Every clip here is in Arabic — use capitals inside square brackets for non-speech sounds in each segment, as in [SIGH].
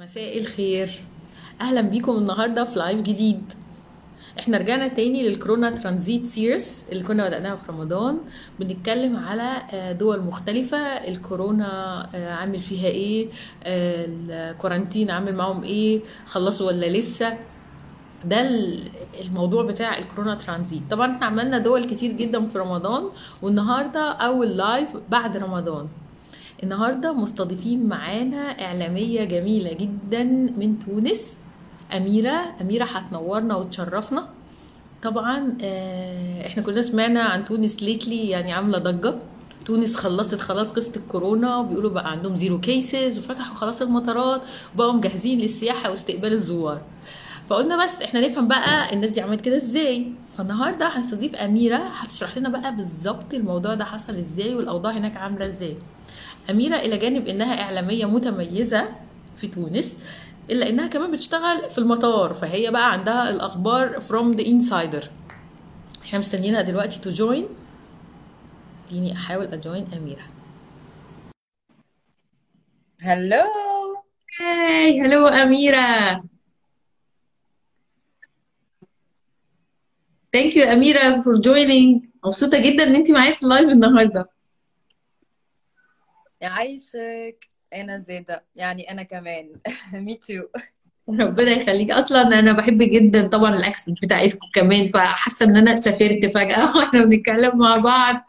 مساء الخير. أهلا بيكم النهارده في live جديد. إحنا رجعنا تاني للكورونا transit series اللي كنا بدأناها في رمضان. بنتكلم على آه، دول مختلفة. الكورونا آه، عامل فيها إيه؟ آه، ال quarantine عامل معاهم إيه؟ خلصوا ولا لسه؟ ده ال- الموضوع بتاع الكورونا ترانزيت. طبعا إحنا عملنا دول كتير جدا في رمضان. والنهاردة أول live بعد رمضان. النهارده مستضيفين معانا إعلامية جميلة جدا من تونس أميرة أميرة هتنورنا وتشرفنا. طبعا آه، إحنا كلنا سمعنا عن تونس lately يعني عاملة ضجة. تونس خلصت خلاص قصة الكورونا وبيقولوا بقى عندهم zero cases وفتحوا خلاص المطارات وبقوا مجهزين للسياحة واستقبال الزوار. فقلنا بس إحنا نفهم بقى الناس دي عملت كده إزاي. فالنهاردة هنستضيف أميرة هتشرح لنا بقى بالظبط الموضوع ده حصل إزاي والأوضاع هناك عاملة إزاي. أميرة إلى جانب إنها إعلامية متميزة في تونس إلا إنها كمان بتشتغل في المطار فهي بقى عندها الأخبار from the insider. إحنا مستنيينها دلوقتي to join خليني أحاول أ join أميرة. hello hi hello أميرة. thank you أميرة for joining مبسوطة جدا إن انت معايا في ال live النهارده. يعيشك أنا زيدة يعني أنا كمان. [LAUGHS] me too ربنا يخليك. أصلا أنا بحب جدا طبعا ال accent بتاعتكم كمان فحاسة إن أنا سافرت فجأة. [LAUGHS] وإحنا بنتكلم مع بعض.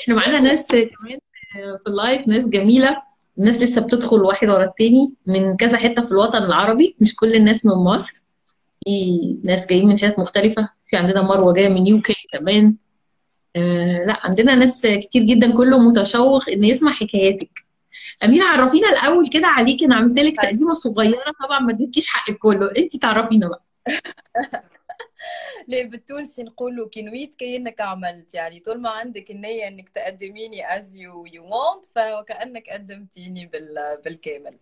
إحنا معانا ناس كمان في ال live ناس جميلة. الناس لسه بتدخل واحد ورا التاني من كذا حتة في الوطن العربي. مش كل الناس من مصر. في ناس جايين من حتت مختلفة. في عندنا مروة جاية من UK كمان. آه لا عندنا ناس كتير جدا كله متشوق إن يسمع حكاياتك. أميرة عرفينا الأول كده عليكي أنا عملت لك طيب. تقديمة صغيرة طبعا ما اديتكيش حقك كله. أنت تعرفينا بقى. [LAUGHS] ليه بالتونسي نقولوا كي نويت كأنك عملت. يعني طول ما عندك النية إنك تقدميني as you, you want فكأنك قدمتيني بال, بالكامل.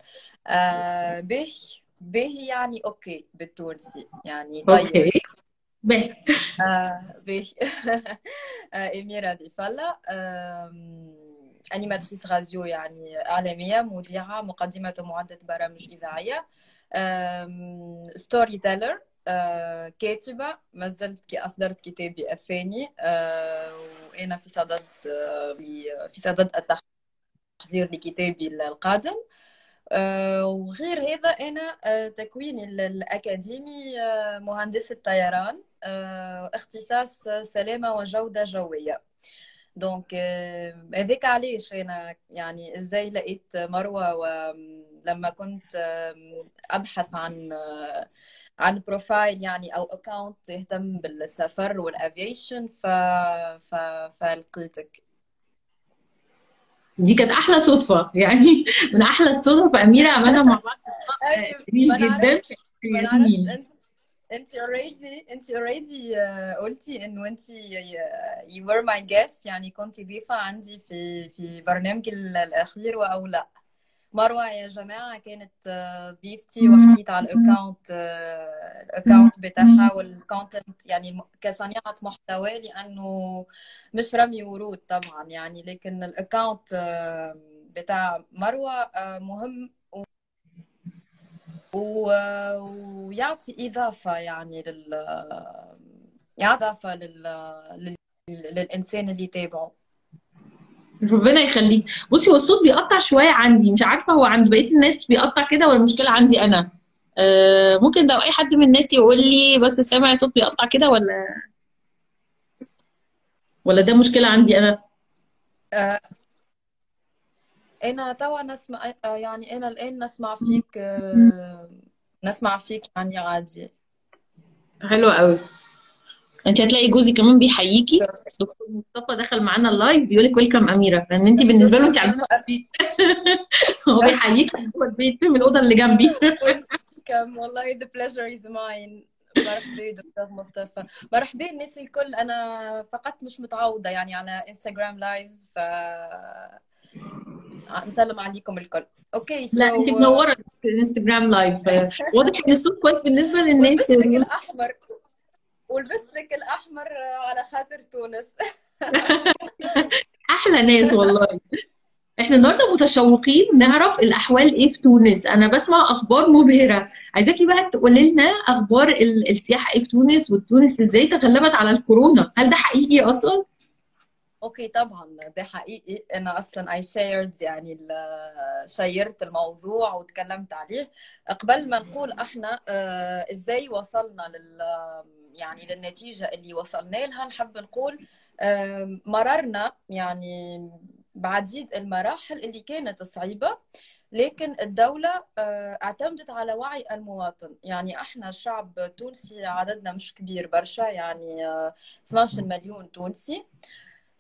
آه به به يعني okay بالتونسي يعني طيب. okay. آه به آه أميرة دي فلا animatrice radio يعني إعلامية مذيعة مقدمة ومعدة برامج إذاعية storyteller كاتبة ما زلت كي أصدرت كتابي الثاني وأنا في صدد في صدد التحضير لكتابي القادم وغير هذا أنا تكويني ال- الأكاديمي مهندسة طيران اختصاص سلامة وجودة جوية. donc آه، هذاك علاش أنا يعني إزاي لقيت مروة ولما كنت آه، أبحث عن آه، عن profile يعني أو account يهتم بالسفر وال aviation ف... ف... فلقيتك. دي كانت أحلى صدفة. يعني من أحلى الصدف. أميرة عملنا مع بعض جدا. ياسمين انت already انت already قلتي انه انت you were my guest يعني كنت ضيفة عندي في في برنامجي ال- الأخير أو لأ. مروة يا جماعة كانت آه، ضيفتي وحكيت على ال account آه، ال account بتاعها وال content يعني كصانعة محتوى لأنه مش رمي ورود طبعا يعني لكن ال account آه، بتاع مروة آه، مهم و- ويعطي إضافة يعني لل إضافة لل... لل... للإنسان اللي يتابعه. ربنا يخليك. بصي هو الصوت بيقطع شوية عندي. مش عارفة هو عند بقية الناس بيقطع كده ولا المشكلة عندي أنا؟ آه ممكن لو أي حد من الناس يقول لي بس سامع صوت بيقطع كده ولا ولا ده مشكلة عندي أنا؟ آه، أنا توا نسمع يعني أنا الآن نسمع فيك آه، نسمع فيك يعني عادي. حلو قوي. انت هتلاقي جوزي كمان بيحييكي. دكتور مصطفى دخل معانا اللايف بيقول لك ويلكم أميرة. لأن انت بالنسبة له انت عارفة. [LAUGHS] [LAUGHS] هو بيحييكي جوه البيت من الأوضة اللي جنبي. [LAUGHS] كم والله the pleasure is mine. مرحبا دكتور مصطفى. مرحبا الناس الكل. أنا فقط مش متعودة يعني على انستغرام lives ف نسلم عليكم الكل. okay لا انت so منورة في الانستجرام live واضح إن الصوت كويس بالنسبة للناس. ولبست لك الأحمر. ولبست لك الأحمر على خاطر تونس. [LAUGHS] أحلى ناس والله. إحنا النهارده متشوقين نعرف الأحوال إيه في تونس. أنا بسمع أخبار مبهرة. عايزاكي بقى تقولي لنا أخبار ال- السياحة إيه في تونس وتونس إزاي تغلبت على الكورونا؟ هل ده حقيقي أصلا؟ okay طبعا. ده حقيقي. أنا أصلا I shared يعني شيرت الموضوع وتكلمت عليه. قبل ما نقول إحنا آه، إزاي وصلنا لل يعني للنتيجة اللي وصلنا لها نحب نقول آه، مررنا يعني بعديد المراحل اللي كانت صعيبة لكن الدولة آه، اعتمدت على وعي المواطن. يعني إحنا الشعب التونسي عددنا مش كبير برشا يعني آه، 12 مليون تونسي.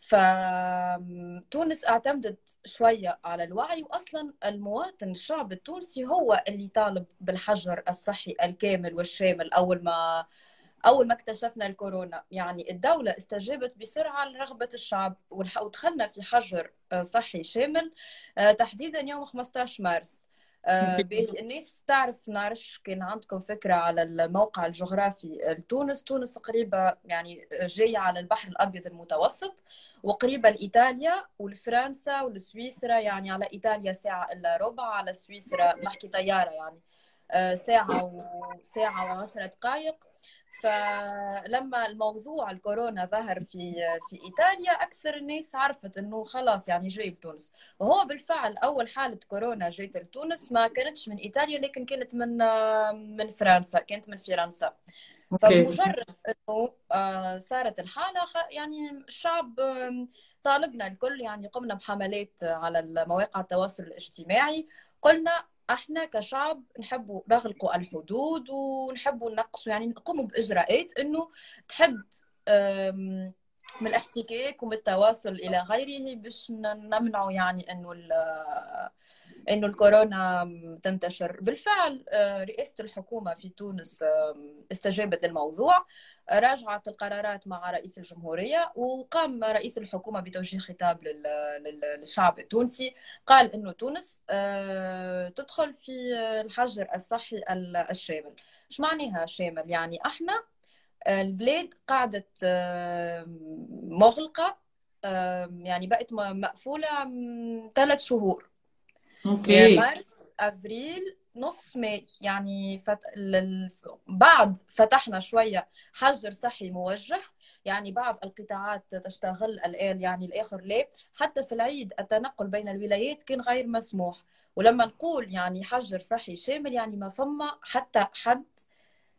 فتونس اعتمدت شوية على الوعي وأصلا المواطن الشعب التونسي هو اللي طالب بالحجر الصحي الكامل والشامل أول ما أول ما اكتشفنا الكورونا. يعني الدولة استجابت بسرعة لرغبة الشعب ودخلنا في حجر آه، صحي شامل. آه، تحديدا يوم 15 مارس. الناس تعرف نعرفش كان عندكم فكرة على الموقع الجغرافي. لتونس تونس قريبة يعني جاية على البحر الأبيض المتوسط وقريبة لإيطاليا ولفرنسا ولسويسرا يعني على إيطاليا ساعة إلا ربع على سويسرا نحكي طيارة يعني. آه، ساعة وساعة وعشرة دقائق فلما الموضوع الكورونا ظهر في في إيطاليا أكثر الناس عرفت إنه خلاص يعني جاي بتونس وهو بالفعل أول حالة كورونا جات لتونس ما كانتش من إيطاليا لكن كانت من من فرنسا كانت من فرنسا. فمجرد إنه آه، صارت الحالة يعني الشعب طالبنا الكل يعني قمنا بحملات على مواقع التواصل الاجتماعي. قلنا إحنا كشعب نحبوا نغلقوا الحدود ونحبوا نقصوا يعني نقوموا بإجراءات إنه تحد من الاحتكاك ومن التواصل إلى غيره باش نمنعوا يعني إنه إنه الكورونا تنتشر. بالفعل آه، رئاسة الحكومة في تونس استجابت للموضوع. راجعت القرارات مع رئيس الجمهورية وقام رئيس الحكومة بتوجيه خطاب لل- لل- للشعب التونسي. قال إنه تونس آه، تدخل في الحجر الصحي ال- الشامل. إيش معناها شامل يعني إحنا آه، البلاد قاعدة آه، مغلقة يعني بقت مقفولة ثلاث شهور. yeah okay. مارس أفريل نص ماي يعني فت... لل... بعد فتحنا شوية حجر صحي موجه يعني بعض القطاعات تشتغل الآن يعني الآخر لا. حتى في العيد التنقل بين الولايات كان غير مسموح. ولما نقول يعني حجر صحي شامل يعني ما فما حتى حد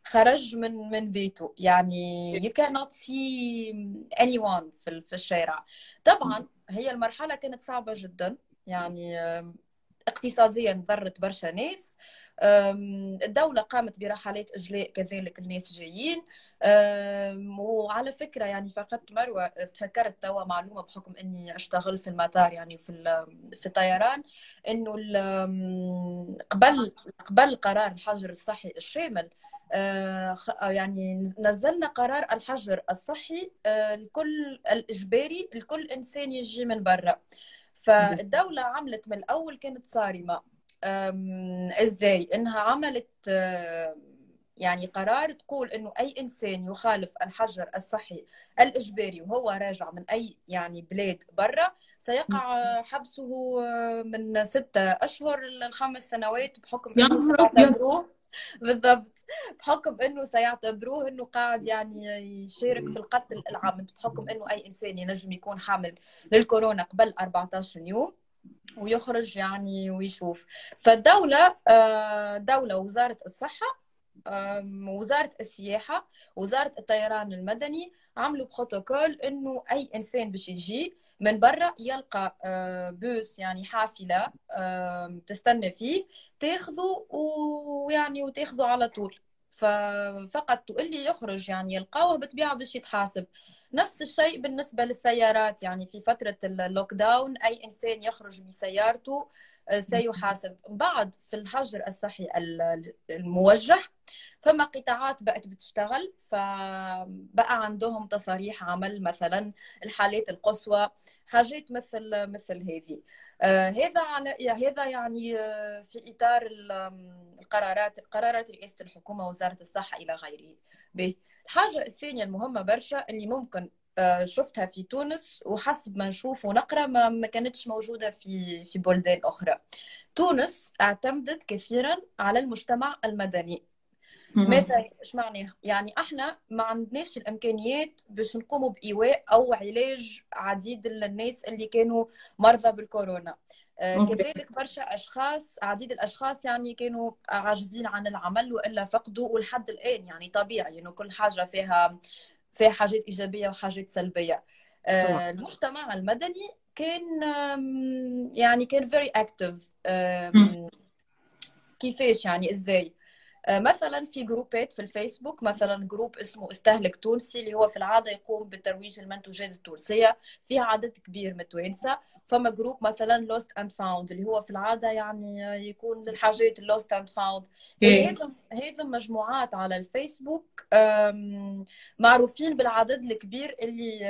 خرج من من بيته. يعني you cannot see anyone في ال- في الشارع. طبعا هي المرحلة كانت صعبة جدا. يعني اقتصاديا ضرت برشا ناس. الدولة قامت برحلات إجلاء كذلك الناس جايين. وعلى فكرة يعني فقدت مروة تفكرت توا معلومة بحكم إني أشتغل في المطار يعني في في الطيران آم، قبل قبل قرار الحجر الصحي الشامل خ- يعني نزلنا قرار الحجر الصحي آه، الكل الإجباري لكل إنسان يجي من برا. فالدولة عملت من الأول كانت صارمة. أم، إزاي؟ إنها عملت آه، يعني قرار تقول إنه أي إنسان يخالف الحجر الصحي الإجباري وهو راجع من أي يعني بلاد برا سيقع حبسه آه، من ستة أشهر لخمس سنوات بحكم يا [LAUGHS] بالضبط. بحكم إنه سيعتبروه إنه قاعد يعني يشارك في القتل العمد بحكم إنه أي إنسان ينجم يكون حامل للكورونا قبل 14 يوم ويخرج يعني ويشوف. فالدولة آه، دولة وزارة الصحة وزارة السياحة وزارة الطيران المدني عملوا بروتوكول إنه أي إنسان باش يجي من برا يلقى آه، بوس يعني حافلة آم، تستنى فيه تاخذه ويعني وتاخذه على طول. ففقط اللي يخرج يعني يلقاوه بالطبيعة باش يتحاسب. نفس الشيء بالنسبة للسيارات يعني في فترة ال lockdown أي إنسان يخرج بسيارته سيحاسب. بعد في الحجر الصحي ال- الموجه فما قطاعات بقت بتشتغل فبقى عندهم تصاريح عمل مثلا الحالات القصوى. حاجات مثل مثل هذه. آه، هذا على هذا يعني آه، في إطار ال- القرارات قرارات رئاسة الحكومة ووزارة الصحة إلى غيره. به. الحاجة الثانية المهمة برشا اللي ممكن شفتها في تونس وحسب ما نشوف ونقرأ ما, ما كانتش موجودة في في بلدان أخرى. تونس اعتمدت كثيرا على المجتمع المدني. ماذا إيش معناه؟ يعني إحنا ما عندناش الإمكانيات باش نقوموا بإيواء أو علاج عديد الناس اللي كانوا مرضى بالكورونا. آه، كذلك برشا أشخاص عديد الأشخاص يعني كانوا عاجزين عن العمل وإلا فقدوا ولحد الآن يعني طبيعي إنه كل حاجة فيها فيها حاجات إيجابية وحاجات سلبية. آه، المجتمع المدني كان يعني كان very active كيفاش؟ يعني إزاي؟ مثلا في جروبات في الفيسبوك مثلا جروب اسمه استهلك تونسي اللي هو في العادة يقوم بترويج المنتوجات التونسية. فيها عدد كبير من التوانسه فما جروب مثلا lost and found اللي هو في العادة يعني يكون للحاجات lost and found هذم هذم مجموعات على الفيسبوك معروفين بالعدد الكبير اللي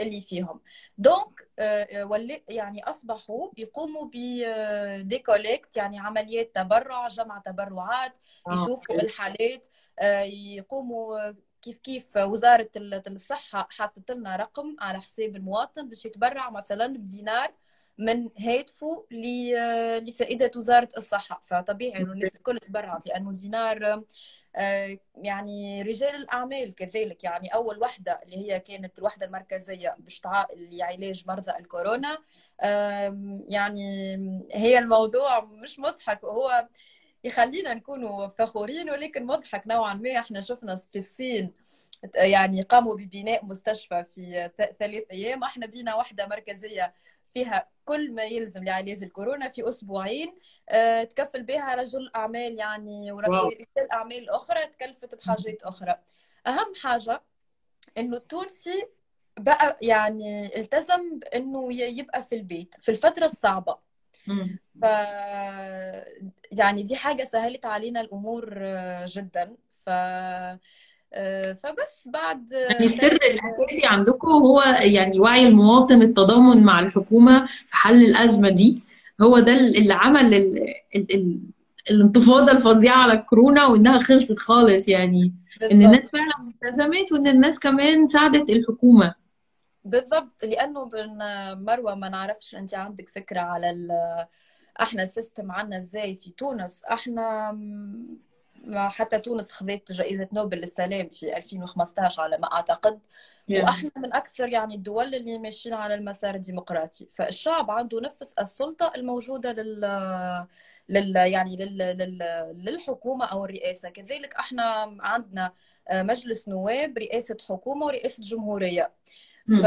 اللي فيهم. donc آه، ولي يعني أصبحوا يقوموا ب des collectes يعني عمليات تبرع جمع تبرعات آه، يشوفوا الحالات آه، يقوموا كيف كيف وزارة الصحة حطت لنا رقم على حساب المواطن باش يتبرع مثلا بدينار من هاتفه لفائدة وزارة الصحة. فطبيعي إنه الناس الكل تبرعت لأنه دينار آه، يعني رجال الأعمال كذلك. يعني أول وحدة اللي هي كانت الوحدة المركزية باش لعلاج مرضى الكورونا يعني هي الموضوع مش مضحك. وهو يخلينا نكونوا فخورين ولكن مضحك نوعا ما. إحنا شفنا في الصين يعني قاموا ببناء مستشفى في ثلاث أيام. إحنا بينا وحده مركزية فيها كل ما يلزم لعلاج الكورونا في أسبوعين. آه تكفل بها رجل أعمال يعني ورجال أعمال أخرى تكلفت بحاجات أخرى. أهم حاجة إنه التونسي بقى يعني التزم بانه يبقى في البيت في الفترة الصعبة. ف يعني دي حاجة سهلت علينا الأمور آه، جدا. ف آه، فبس بعد يعني السر الأساسي عندكم هو يعني وعي المواطن التضامن مع الحكومة في حل الأزمة دي. هو ده اللي عمل ال... ال... ال... الانتفاضة الفظيعة على الكورونا وإنها خلصت خالص يعني. بالضبط. إن الناس فعلا التزمت وإن الناس كمان ساعدت الحكومة. بالضبط لأنه مروة ما نعرفش أنت عندك فكرة على إحنا ال system عنا إزاي في تونس. إحنا حتى تونس خذت جائزة نوبل للسلام في 2015 على ما أعتقد. yeah. وإحنا من أكثر يعني الدول اللي ماشيين على المسار الديمقراطي. فالشعب عنده نفس السلطة الموجودة لل لل يعني لل... لل... للحكومة أو الرئاسة. كذلك إحنا عندنا مجلس نواب رئاسة حكومة ورئاسة جمهورية. ف...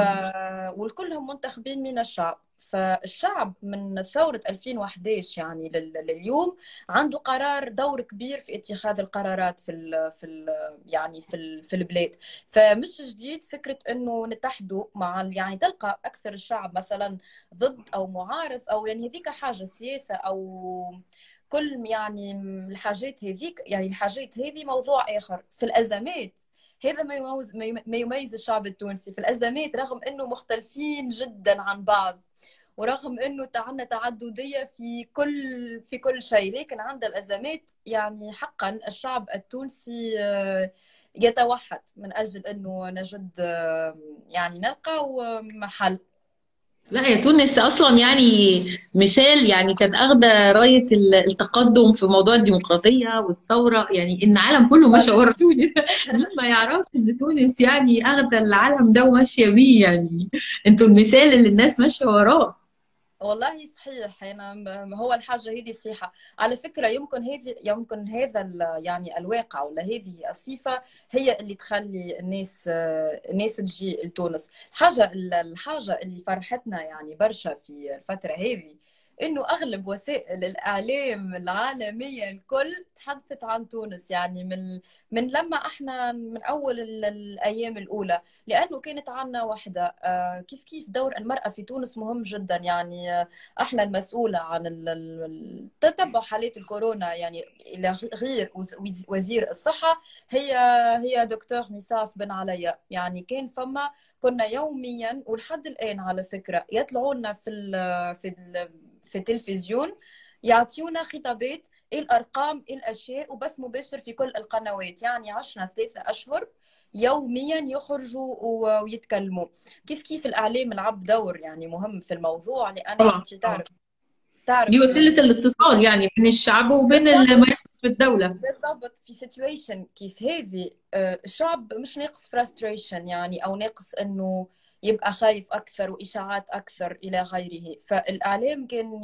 والكلهم منتخبين من الشعب. فالشعب من ثورة 2011 يعني لليوم عنده قرار دور كبير في اتخاذ القرارات في ال في ال يعني في ال في البلاد. فمش جديد فكرة إنه نتحدوا مع يعني تلقى أكثر الشعب مثلا ضد أو معارض أو يعني هذيك حاجة سياسة أو كل يعني الحاجات هذيك يعني الحاجات هذه موضوع آخر. في الأزمات هذا ما يميز ما يميز الشعب التونسي. في الأزمات رغم إنه مختلفين جدا عن بعض ورغم إنه عندنا تعددية في كل في كل شيء لكن عند الأزمات يعني حقا الشعب التونسي آه، يتوحد من أجل إنه نجد آه، يعني نلقى محل لا هي تونس أصلا يعني مثال يعني كانت اخذه راية التقدم في موضوع الديمقراطية والثورة. يعني إن العالم كله ماشي ورا [LAUGHS] تونس. الناس ما يعرفش إن تونس يعني اخذه العالم ده وماشية بيه. يعني أنتوا المثال اللي الناس ماشية وراه. والله صحيح. يعني هو الحاجة هذه صحيحة. على فكرة يمكن هذه يمكن هذا يعني الواقع ولا هذه الصفة هي اللي تخلي الناس الناس تجي لتونس. الحاجة الحاجة اللي فرحتنا يعني برشا في الفترة هذه إنه أغلب وسائل الإعلام العالمية الكل تحدثت عن تونس يعني من من لما إحنا من أول الأيام الأولى لأنه كانت عنا وحدة. آه، كيف كيف دور المرأة في تونس مهم جدا. يعني آه، إحنا المسؤولة عن تتبع حالات الكورونا. يعني إلى غير وزير الصحة هي هي دكتور مصاف بن عليا. يعني كان فما كنا يوميا ولحد الآن على فكرة يطلعوا لنا في في في التلفزيون يعطيونا خطابات الأرقام الأشياء وبث مباشر في كل القنوات. يعني عشنا ثلاثة أشهر يوميا يخرجوا ويتكلموا. كيف كيف الإعلام لعب دور؟ يعني مهم في الموضوع لأنه أنت تعرف تعرف دي وسيله الاتصال يعني بين الشعب وبين ما في الدولة. بالضبط. في situation كيف هذه آه، الشعب مش ناقص frustration يعني أو ناقص إنه يبقى خايف أكثر وإشاعات أكثر إلى غيره. فالإعلام كان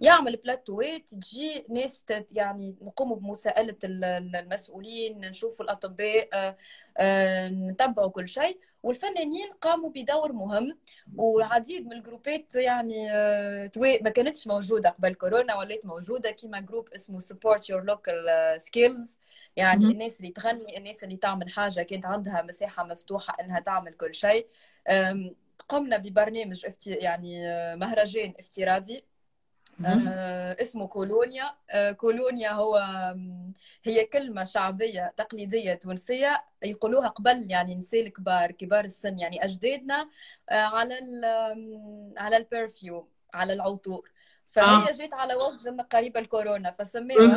يعمل بلاتوات تجي ناس يعني نقوموا بمساءلة المسؤولين نشوفوا الأطباء آه، آه، نتبعوا كل شيء. والفنانين قاموا بدور مهم والعديد من الجروبات يعني آه، ما كانتش موجودة قبل كورونا ولات موجودة كيما جروب اسمه support your local skills. يعني الناس اللي تغني الناس اللي تعمل حاجة كانت عندها مساحة مفتوحة إنها تعمل كل شيء. قمنا ببرنامج يعني آه، مهرجان افتراضي. آه اسمه كولونيا. آه كولونيا هو هي كلمة شعبية تقليدية تونسية يقولوها قبل يعني نساء الكبار كبار السن يعني أجدادنا آه على ال على ال perfume على العطور. فهي آه. جيت على وزن قريبة الكورونا فسميها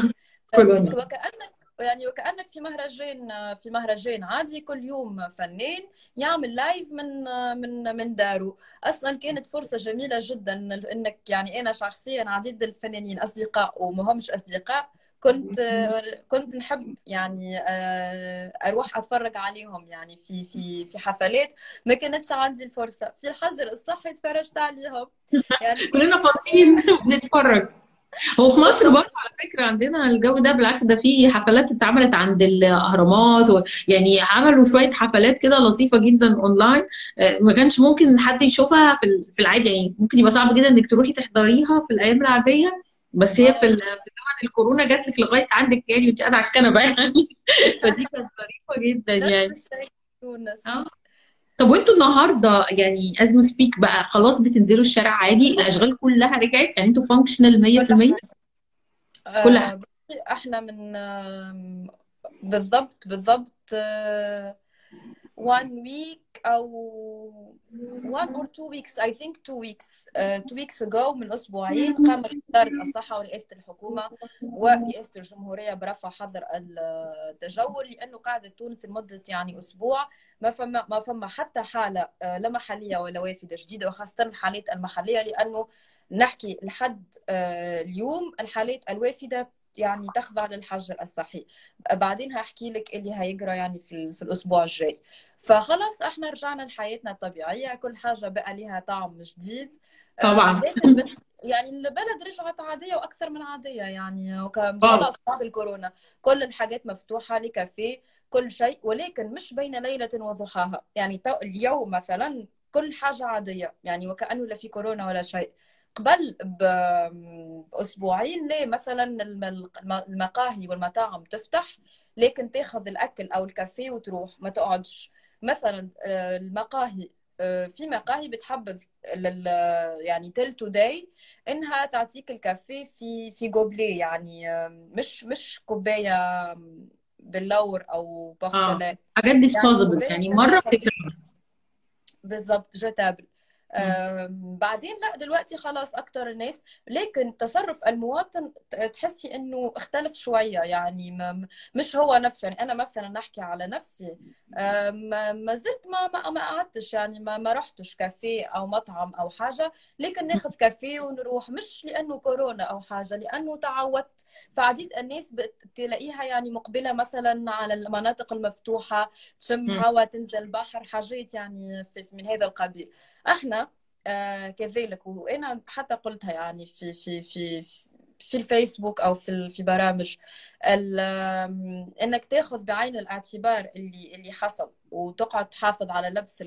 وكأنك يعني وكأنك في مهرجان في مهرجان عادي كل يوم فنان يعمل live من من من داره. أصلا كانت فرصة جميلة جدا إنك يعني أنا شخصيا عديد الفنانين أصدقاء ومهمش أصدقاء كنت كنت نحب يعني آه، أروح أتفرج عليهم يعني في في في حفلات. ما كانتش عندي الفرصة. في الحجر الصحي تفرجت عليهم. يعني [LAUGHS] كلنا فاضيين. [LAUGHS] بنتفرج. هو في مصر برضه على فكرة عندنا الجو ده بالعكس ده في حفلات اتعملت عند الأهرامات و... يعني عملوا شوية حفلات كده لطيفة جدا اونلاين آه، ما كانش ممكن حد يشوفها في في العادي يعني ممكن يبقى صعب جدا إنك تروحي تحضريها في الأيام العادية بس هي في زمن الكورونا جات لك لغاية عندك يعني وأنت قاعدة على الكنبة يعني. [LAUGHS] فدي كانت ظريفة جدا يعني. تونس آه. طب وانتوا النهارده يعني as we speak بقى خلاص بتنزلوا الشارع عادي الأشغال كلها رجعت؟ يعني أنتوا functional 100% كلها. إحنا من بالضبط بالضبط one week أو one or two weeks I think two weeks. Uh, two weeks ago من أسبوعين قامت وزارة الصحة ورئاسة الحكومة ورئاسة الجمهورية برفع حظر التجول لأنه قعدت تونس لمدة يعني أسبوع ما فما ما فما حتى حالة لا محلية ولا وافدة جديدة وخاصة الحالات المحلية لأنه نحكي لحد اليوم الحالات الوافدة يعني تخضع للحجر الصحي بعدين هحكي لك اللي هيجرى يعني في, في الأسبوع الجاي. فخلص إحنا رجعنا لحياتنا الطبيعية كل حاجة بقى لها طعم جديد. طبعا. يعني البلد رجعت عادية وأكثر من عادية يعني خلاص بعد الكورونا. كل الحاجات مفتوحة لكافيه كل شيء ولكن مش بين ليلة وضحاها. يعني اليوم مثلا كل حاجة عادية يعني وكأنه لا في كورونا ولا شيء. قبل باسبوعين ليه مثلا المقاهي والمطاعم تفتح لكن تأخذ الأكل أو الكافيه وتروح ما تقعدش. مثلا آه، المقاهي آه، في مقاهي بتحبذ يعني تل توداي إنها تعطيك الكافيه في في gobelet يعني مش مش كوباية بلور أو porcelaine آه. حاجات disposable يعني, يعني مرة بالضبط jetable بعدين لا دلوقتي خلاص أكثر الناس لكن تصرف المواطن تحسي إنه اختلف شوية يعني مش هو نفسه. يعني أنا مثلا نحكي على نفسي ما زلت ما ما, ما قعدتش يعني ما, ما رحتش كافيه أو مطعم أو حاجة لكن ناخذ كافيه ونروح. مش لأنه كورونا أو حاجة لأنه تعودت. فعديد الناس تلاقيها يعني مقبلة مثلا على المناطق المفتوحة تشم هواء تنزل بحر حاجات يعني من هذا القبيل. إحنا آه كذلك. وأنا حتى قلتها يعني في في في في الفيسبوك أو في في برامج إنك تأخذ بعين الاعتبار اللي اللي حصل وتقعد تحافظ على لبس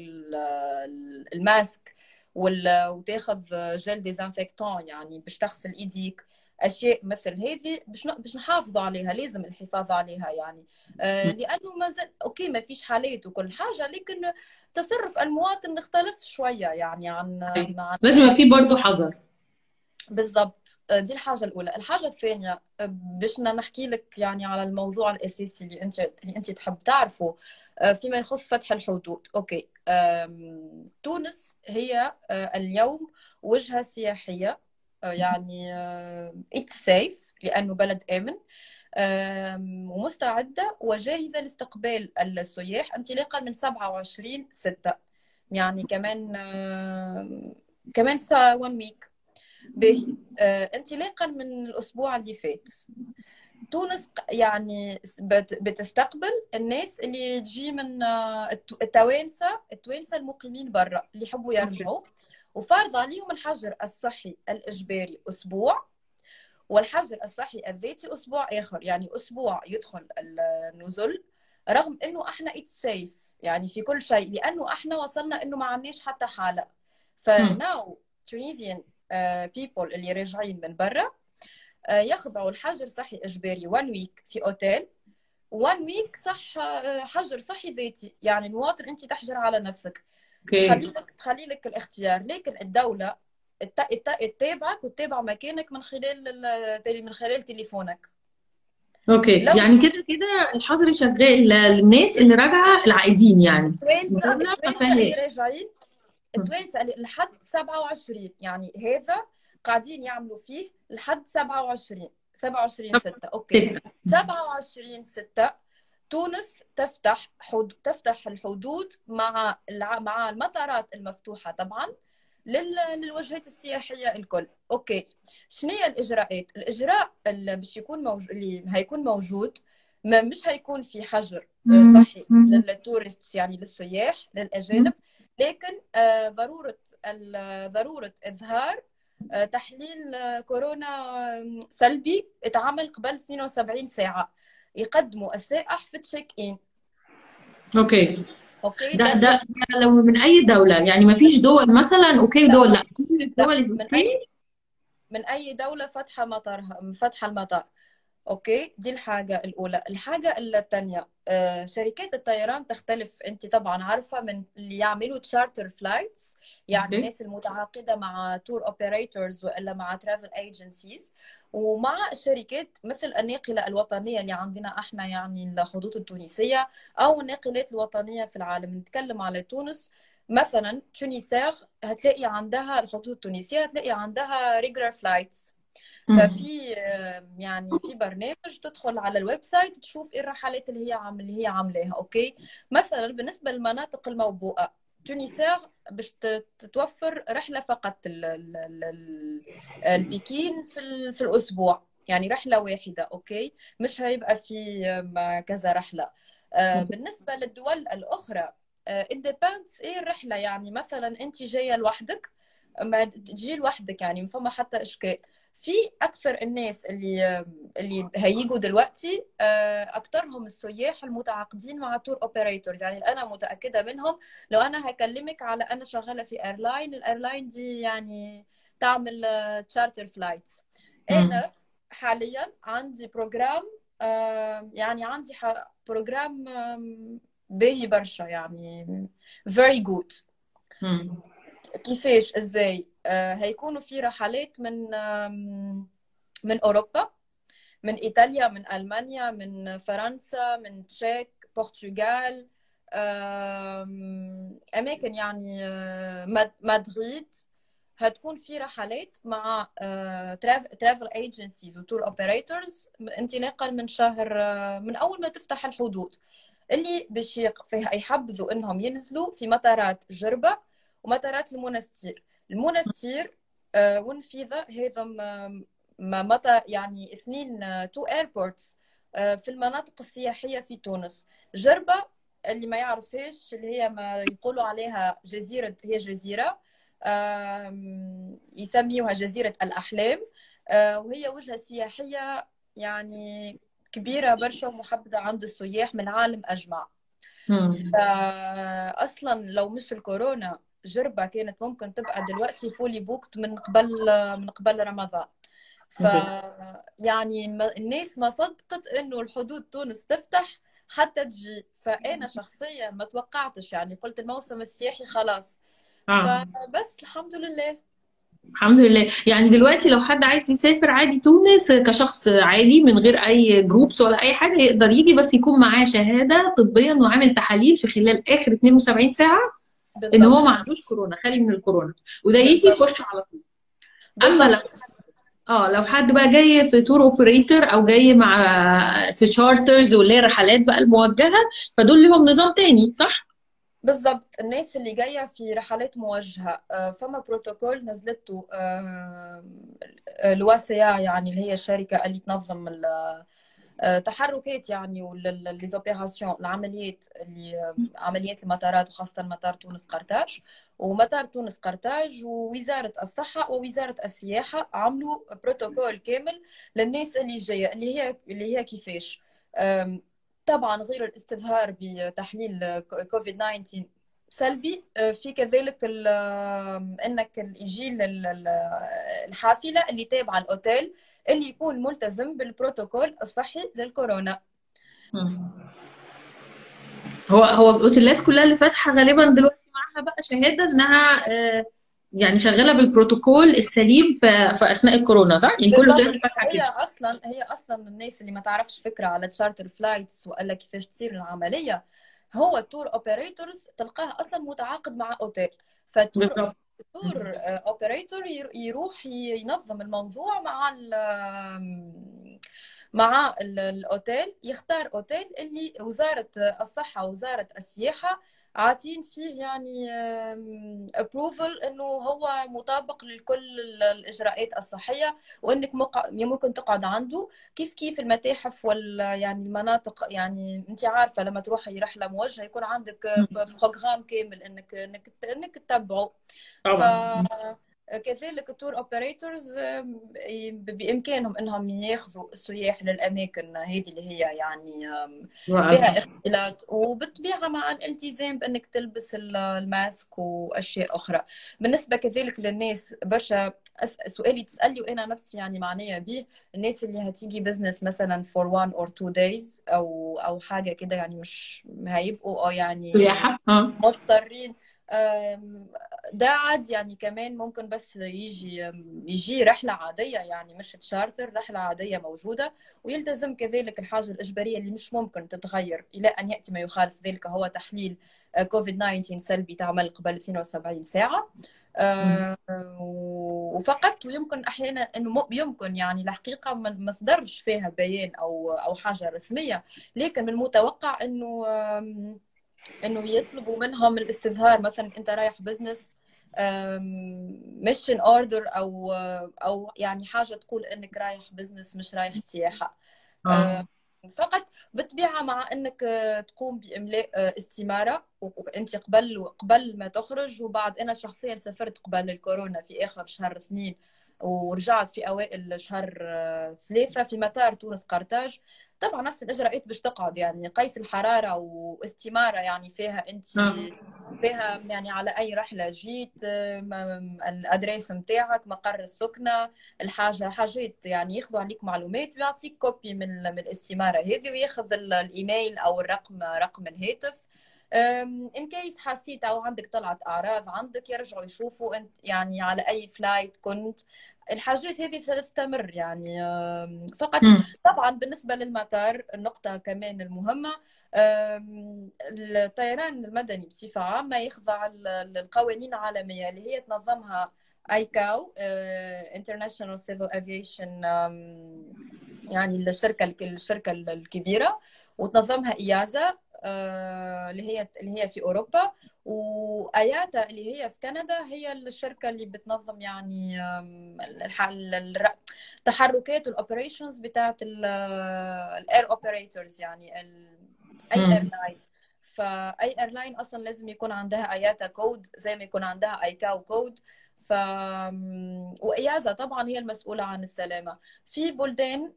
ال mask وتأخذ gel désinfectant يعني باش تغسل ايديك أشياء مثل هذه باش باش نحافظوا عليها لازم الحفاظ عليها يعني. آه لأنه ما زال okay ما فيش حالات وكل حاجة لكن تصرف المواطن اختلف شوية يعني عن, عن... لازم في برضه حذر. بالضبط. آه، دي الحاجة الأولى. الحاجة الثانية آه، باش نحكي لك يعني على الموضوع الأساسي اللي أنت اللي أنت تحب تعرفه. آه، فيما يخص فتح الحدود. okay. تونس هي اليوم وجهة سياحية. يعني it's safe لأنه بلد آمن آم، ومستعدة وجاهزة لاستقبال السياح انطلاقا من 27 6 يعني كمان كمان ساعة 1 week باهي آه، انطلاقا من الأسبوع اللي فات. تونس يعني بت- بتستقبل الناس اللي تجي من آه، الت- التوانسة التوانسة المقيمين برا اللي يحبوا يرجعوا. وفارض عليهم الحجر الصحي الإجباري أسبوع والحجر الصحي الذاتي أسبوع آخر يعني أسبوع يدخل النزل رغم إنه إحنا it's safe يعني في كل شيء لأنه إحنا وصلنا إنه ما عندناش حتى حالة. ف now Tunisian people اللي راجعين من برا آه، يخضعوا الحجر صحي إجباري 1 week في أوتيل. 1 week صح آه، حجر صحي ذاتي يعني المواطن أنت تحجر على نفسك. تخلي لك تخلي لك الاختيار لكن الت- تتابعك وتتابع مكانك من خلال ال- من خلال تليفونك. okay. لو يعني كده كده الحظر شغال للناس اللي راجعة العائدين يعني. التوانسة اللي راجعين التوانسة اللي لحد 27 يعني هذا قاعدين يعملوا فيه لحد 27 27 6 okay. ستة 27 6 تونس تفتح حد... تفتح الحدود مع الع... مع المطارات المفتوحة طبعا لل... للوجهات السياحية الكل. okay. شنو هي الإجراءات؟ الإجراء اللي باش يكون موجود اللي هيكون موجود ما مش هيكون في حجر آه، صحي لل tourists يعني للسياح للأجانب لكن آه، ضرورة ال- ضرورة إظهار آه، تحليل كورونا سلبي اتعمل قبل 72 ساعة. يقدموا السائح في check-in. Okay. Okay ده ده ده ده لو من أي دولة يعني ما فيش دول مثلا okay لا ودول لا. كل الدول من okay. أي من أي دولة فاتحة مطارها فاتحة المطار؟ okay? دي الحاجة الأولى. الحاجة الثانية آه، شركات الطيران تختلف. أنت طبعا عارفة من اللي يعملوا charter flights يعني الناس المتعاقدة مع tour operators ولا مع travel agencies ومع الشركات مثل الناقلة الوطنية اللي عندنا إحنا يعني الخطوط التونسية أو الناقلات الوطنية في العالم. نتكلم على تونس. مثلا Tunisair هتلاقي عندها الخطوط التونسية هتلاقي عندها regular flights. ففي آه، يعني في برنامج تدخل على ال website تشوف إيه الرحلات اللي هي عامل اللي هي عاملاها okay? مثلا بالنسبة للمناطق الموبوءة Tunisair باش تتوفر رحلة فقط ال- ال- ال- ال- البكين في في الأسبوع يعني رحلة واحدة okay? مش هيبقى في آم، كذا رحلة. آه، بالنسبة للدول الأخرى it depends إيه الرحلة يعني مثلا انت جاية لوحدك ما تجي لوحدك يعني ما فما حتى إشكال. في أكثر الناس اللي اللي هيجوا دلوقتي آه، اكثرهم السياح المتعاقدين مع tour operators يعني أنا متأكدة منهم. لو أنا هكلمك على أنا شغالة في airline ال airline دي يعني تعمل charter flights مم. أنا حاليا عندي programme آه، يعني عندي programme باهي برشا يعني very good. مم. كيفاش؟ إزاي؟ آه، هيكونوا في رحلات من من أوروبا من إيطاليا من ألمانيا من فرنسا من تشيك برتغال أماكن يعني آه، مد- مدريد. هتكون في رحلات مع travel agencies و tour operators انطلاقا من شهر آه، من أول ما تفتح الحدود. اللي باش يحبذوا إنهم ينزلوا في مطارات جربة ومطارات المنستير المنستير آه، والنفيضة. هذا م- م- مطار يعني اثنين two airports في المناطق السياحية في تونس. جربة اللي ما يعرفهاش اللي هي ما يقولوا عليها جزيرة هي جزيرة يسميوها جزيرة الأحلام آه، وهي وجهة سياحية يعني كبيرة برشا ومحبذة عند السياح من العالم أجمع. فأصلا لو مش الكورونا جربة كانت ممكن تبقى دلوقتي fully booked من قبل من قبل رمضان. ف يعني ما- الناس ما صدقت إنه الحدود تونس تفتح حتى تجي. فأنا شخصيا ما توقعتش. يعني قلت الموسم السياحي خلاص. آه. فبس الحمد لله. الحمد لله. يعني دلوقتي لو حد عايز يسافر عادي تونس كشخص عادي من غير أي groups ولا أي حاجة يقدر يجي بس يكون معاه شهادة طبية وعامل تحاليل في خلال آخر 72 ساعة. إن هو ما بالضبط. عندوش كورونا خالي من الكورونا. وده يجي بالضبط. يخش على طول. أما لو بالضبط آه لو حد بقى جاي في tour operator أو جاي مع في charters واللي هي رحلات بقى الموجهة فدول لهم نظام تاني صح؟ بالضبط. الناس اللي جاية في رحلات موجهة آه، فما بروتوكول نزلته آه، ال OACA يعني اللي هي الشركة اللي تنظم آه، تحركات يعني و les opérations العمليات اللي عمليات المطارات وخاصة مطار تونس قرطاج. ومطار تونس قرطاج ووزارة الصحة ووزارة السياحة عملوا بروتوكول كامل للناس اللي جاية اللي هي اللي هي كيفاش. طبعا غير الاستظهار بتحليل كوفيد 19 سلبي آه، في كذلك إنك يجي ال- ال- الحافلة اللي تابعة الأوتيل اللي يكون ملتزم بالبروتوكول الصحي للكورونا. هو هو الأوتيلات كلها اللي فاتحة غالبا دلوقتي معاها بقى شهادة إنها آه، يعني شغالة بالبروتوكول السليم في في أثناء الكورونا صح؟ يعني كل بالضبط. الاوتيلات فاتحة هي كده. أصلا هي أصلا الناس اللي ما تعرفش فكرة على charter flights ولا كيفاش تصير العملية. هو ال tour operators تلقاه أصلا متعاقد مع أوتيل. فال tour ال tour operator يروح ينظم الموضوع مع ال مع ال- الأوتيل يختار أوتيل اللي وزارة الصحة ووزارة السياحة عاطين فيه يعني approval إنه هو مطابق لكل ال- الإجراءات الصحية وإنك مقع- ممكن تقعد عنده. كيف كيف المتاحف وال يعني المناطق يعني أنت عارفة لما تروحي رحلة موجهه يكون عندك programme كامل إنك إنك إنك تتبعه ف كذلك ال tour operators بإمكانهم إنهم ياخذوا السياح للأماكن هذه اللي هي يعني فيها اختلاط وبالطبيعة مع الالتزام بإنك تلبس ال- ال mask وأشياء أخرى. بالنسبة كذلك للناس برشا سؤالي تسالي وأنا نفسي يعني معنيه به الناس اللي هتيجي business مثلا for one or two days أو أو حاجة كده يعني مش هيبقوا آه يعني آه. مضطرين. ده عادي يعني كمان ممكن بس يجي يجي رحلة عادية يعني مش تشارتر رحلة عادية موجودة ويلتزم كذلك الحاجة الإجبارية اللي مش ممكن تتغير إلى أن يأتي ما يخالف ذلك هو تحليل كوفيد 19 سلبي تعمل قبل 72 ساعة. أه، وفقط ويمكن أحيانا أنه م- يمكن يعني الحقيقة ما صدرش فيها بيان أو أو حاجة رسمية لكن من المتوقع أم، إنه يطلبوا منهم الاستظهار. مثلا أنت رايح business mission order أو أو يعني حاجة تقول إنك رايح business مش رايح سياحة. آه. آه، فقط بالطبيعه مع إنك آه، تقوم بإملاء آه، استمارة. وأنت قبل قبل ما تخرج وبعد أنا شخصيا سافرت قبل الكورونا في آخر شهر اثنين. ورجعت في أوائل شهر آه، ثلاثة في مطار تونس قرطاج. طبعا نفس الاجراءات باش تقعد يعني قيس الحرارة واستمارة يعني فيها أنت آه فيها يعني على أي رحلة جيت آه، الأدريس نتاعك مقر السكنة الحاجة حاجات يعني ياخذوا عليك معلومات ويعطيك copy من من الاستمارة. هذه وياخذ ال- الإيميل أو الرقم رقم الهاتف. in case حسيت أو عندك طلعت أعراض عندك يرجعوا يشوفوا أنت يعني على أي flight كنت الحاجات هذه ستستمر يعني فقط. طبعا بالنسبة للمطار النقطة كمان المهمة الطيران المدني بصفة عامة يخضع للقوانين العالمية اللي هي تنظمها ICAO International Civil Aviation يعني الشركة الشركة الكبيرة وتنظمها EASA اللي هي اللي هي في أوروبا و IATA اللي هي في كندا هي الشركة اللي بتنظم يعني آم، الح- الر- تحركات ال operations بتاعت ال air operators يعني أي. airline فأي airline أصلا لازم يكون عندها IATA code زي ما يكون عندها ICAO code ف وإيازا طبعا هي المسؤولة عن السلامة. في بلدان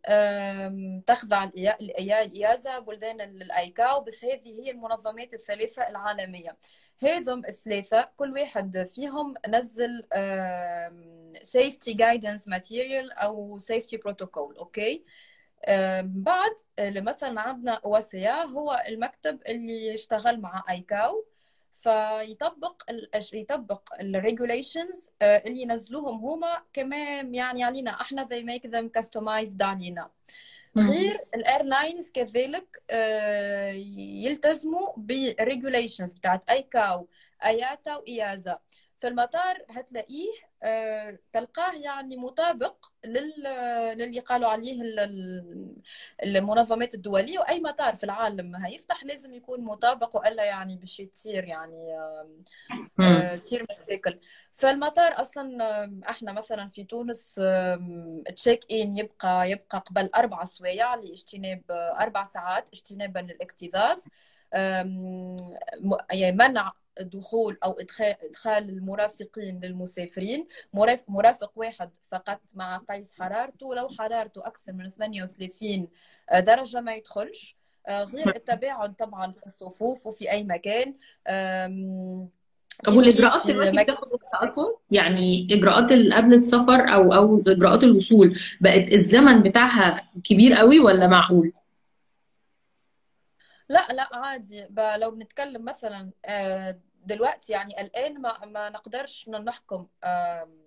تخضع الإيازا بلدان الأيكاو بس هذه هي المنظمات الثلاثة العالمية. هذم الثلاثة كل واحد فيهم نزل guidance material أو safety protocol أوكي؟ آم، بعد آه، مثلا عندنا وسيا هو المكتب اللي يشتغل مع أيكاو. فيطبق يطبق ال regulations اللي ينزلوهم هما كمان يعني علينا إحنا they make them customized علينا. غير ال airlines كذلك آه، يلتزموا بال regulations بتاعت ICAO IATA و EASA في المطار هتلاقيه آه، تلقاه يعني مطابق لل للي قالوا عليه ال- ال- المنظمات الدولية. وأي مطار في العالم هيفتح لازم يكون مطابق وإلا يعني باش تصير يعني مم. آه، تصير مشاكل. فالمطار أصلا إحنا مثلا في تونس تشيك إن يبقى يبقى قبل أربع سوايع لاجتناب آه، أربع ساعات اجتنابا للاكتظاظ. يعني منع دخول أو ادخال إدخال المرافقين للمسافرين. مرافق, مرافق واحد فقط مع قيس حرارته. لو حرارته أكثر من 38 درجة ما يدخلش. آه، غير التباعد طبعا في الصفوف وفي أي مكان. والإجراءات في دلوقتي يعني إجراءات قبل السفر أو أو إجراءات الوصول بقت الزمن بتاعها كبير قوي ولا معقول؟ لا لا عادي. لو بنتكلم مثلا آه، دلوقتي يعني الآن ما ما نقدرش نحكم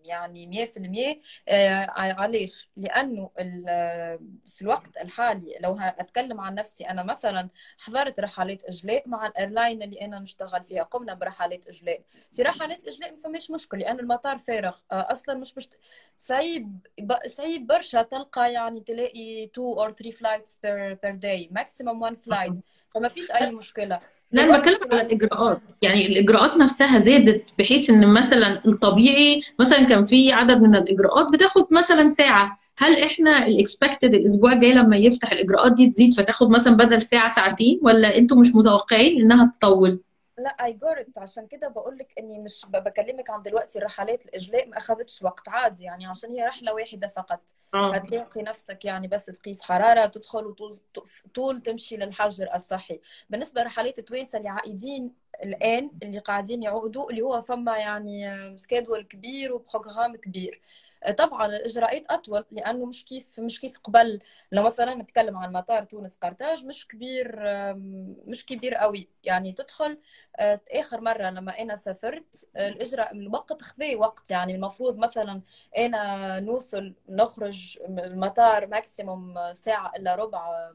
يعني 100% آه، علاش لأنه ال- في الوقت الحالي لو هتكلم عن نفسي أنا مثلا حضرت رحلات إجلاء مع ال airline اللي أنا نشتغل فيها قمنا برحلات إجلاء. في رحلات إجلاء ما فماش مشكل لأن المطار فارغ آه، أصلا مش مش صعيب صعيب برشا تلقى يعني تلاقي 2 or 3 flights per per day maximum one flight. فما فيش أي مشكلة. لا أنا بتكلم على الإجراءات. يعني الإجراءات نفسها زادت بحيث إن مثلا الطبيعي مثلا كان في عدد من الإجراءات بتاخد مثلا ساعة. هل إحنا ال expected الأسبوع الجاي لما يفتح الإجراءات دي تزيد فتاخد مثلا بدل ساعة ساعتين؟ ولا أنتوا مش متوقعين إنها تطول؟ لا اي جورت عشان كده بقول لك إني مش بكلمك عن دلوقتي الرحلات الاجلاء ما أخذتش وقت عادي يعني عشان هي رحلة واحدة فقط. آه. هتلاقي نفسك يعني بس تقيس حرارة تدخل وطول طول تمشي للحجر الصحي. بالنسبة لرحلات التوانسه اللي عائدين الآن اللي قاعدين يعودوا اللي هو فما يعني schedule كبير و program كبير. طبعا الإجراءات أطول لأنه مش كيف مش كيف قبل. لو مثلا نتكلم عن مطار تونس قرطاج مش كبير مش كبير قوي. يعني تدخل آه، آخر مرة لما أنا سافرت الإجراء الوقت خذي وقت. يعني المفروض مثلا أنا نوصل نخرج من المطار maximum ساعة إلا ربع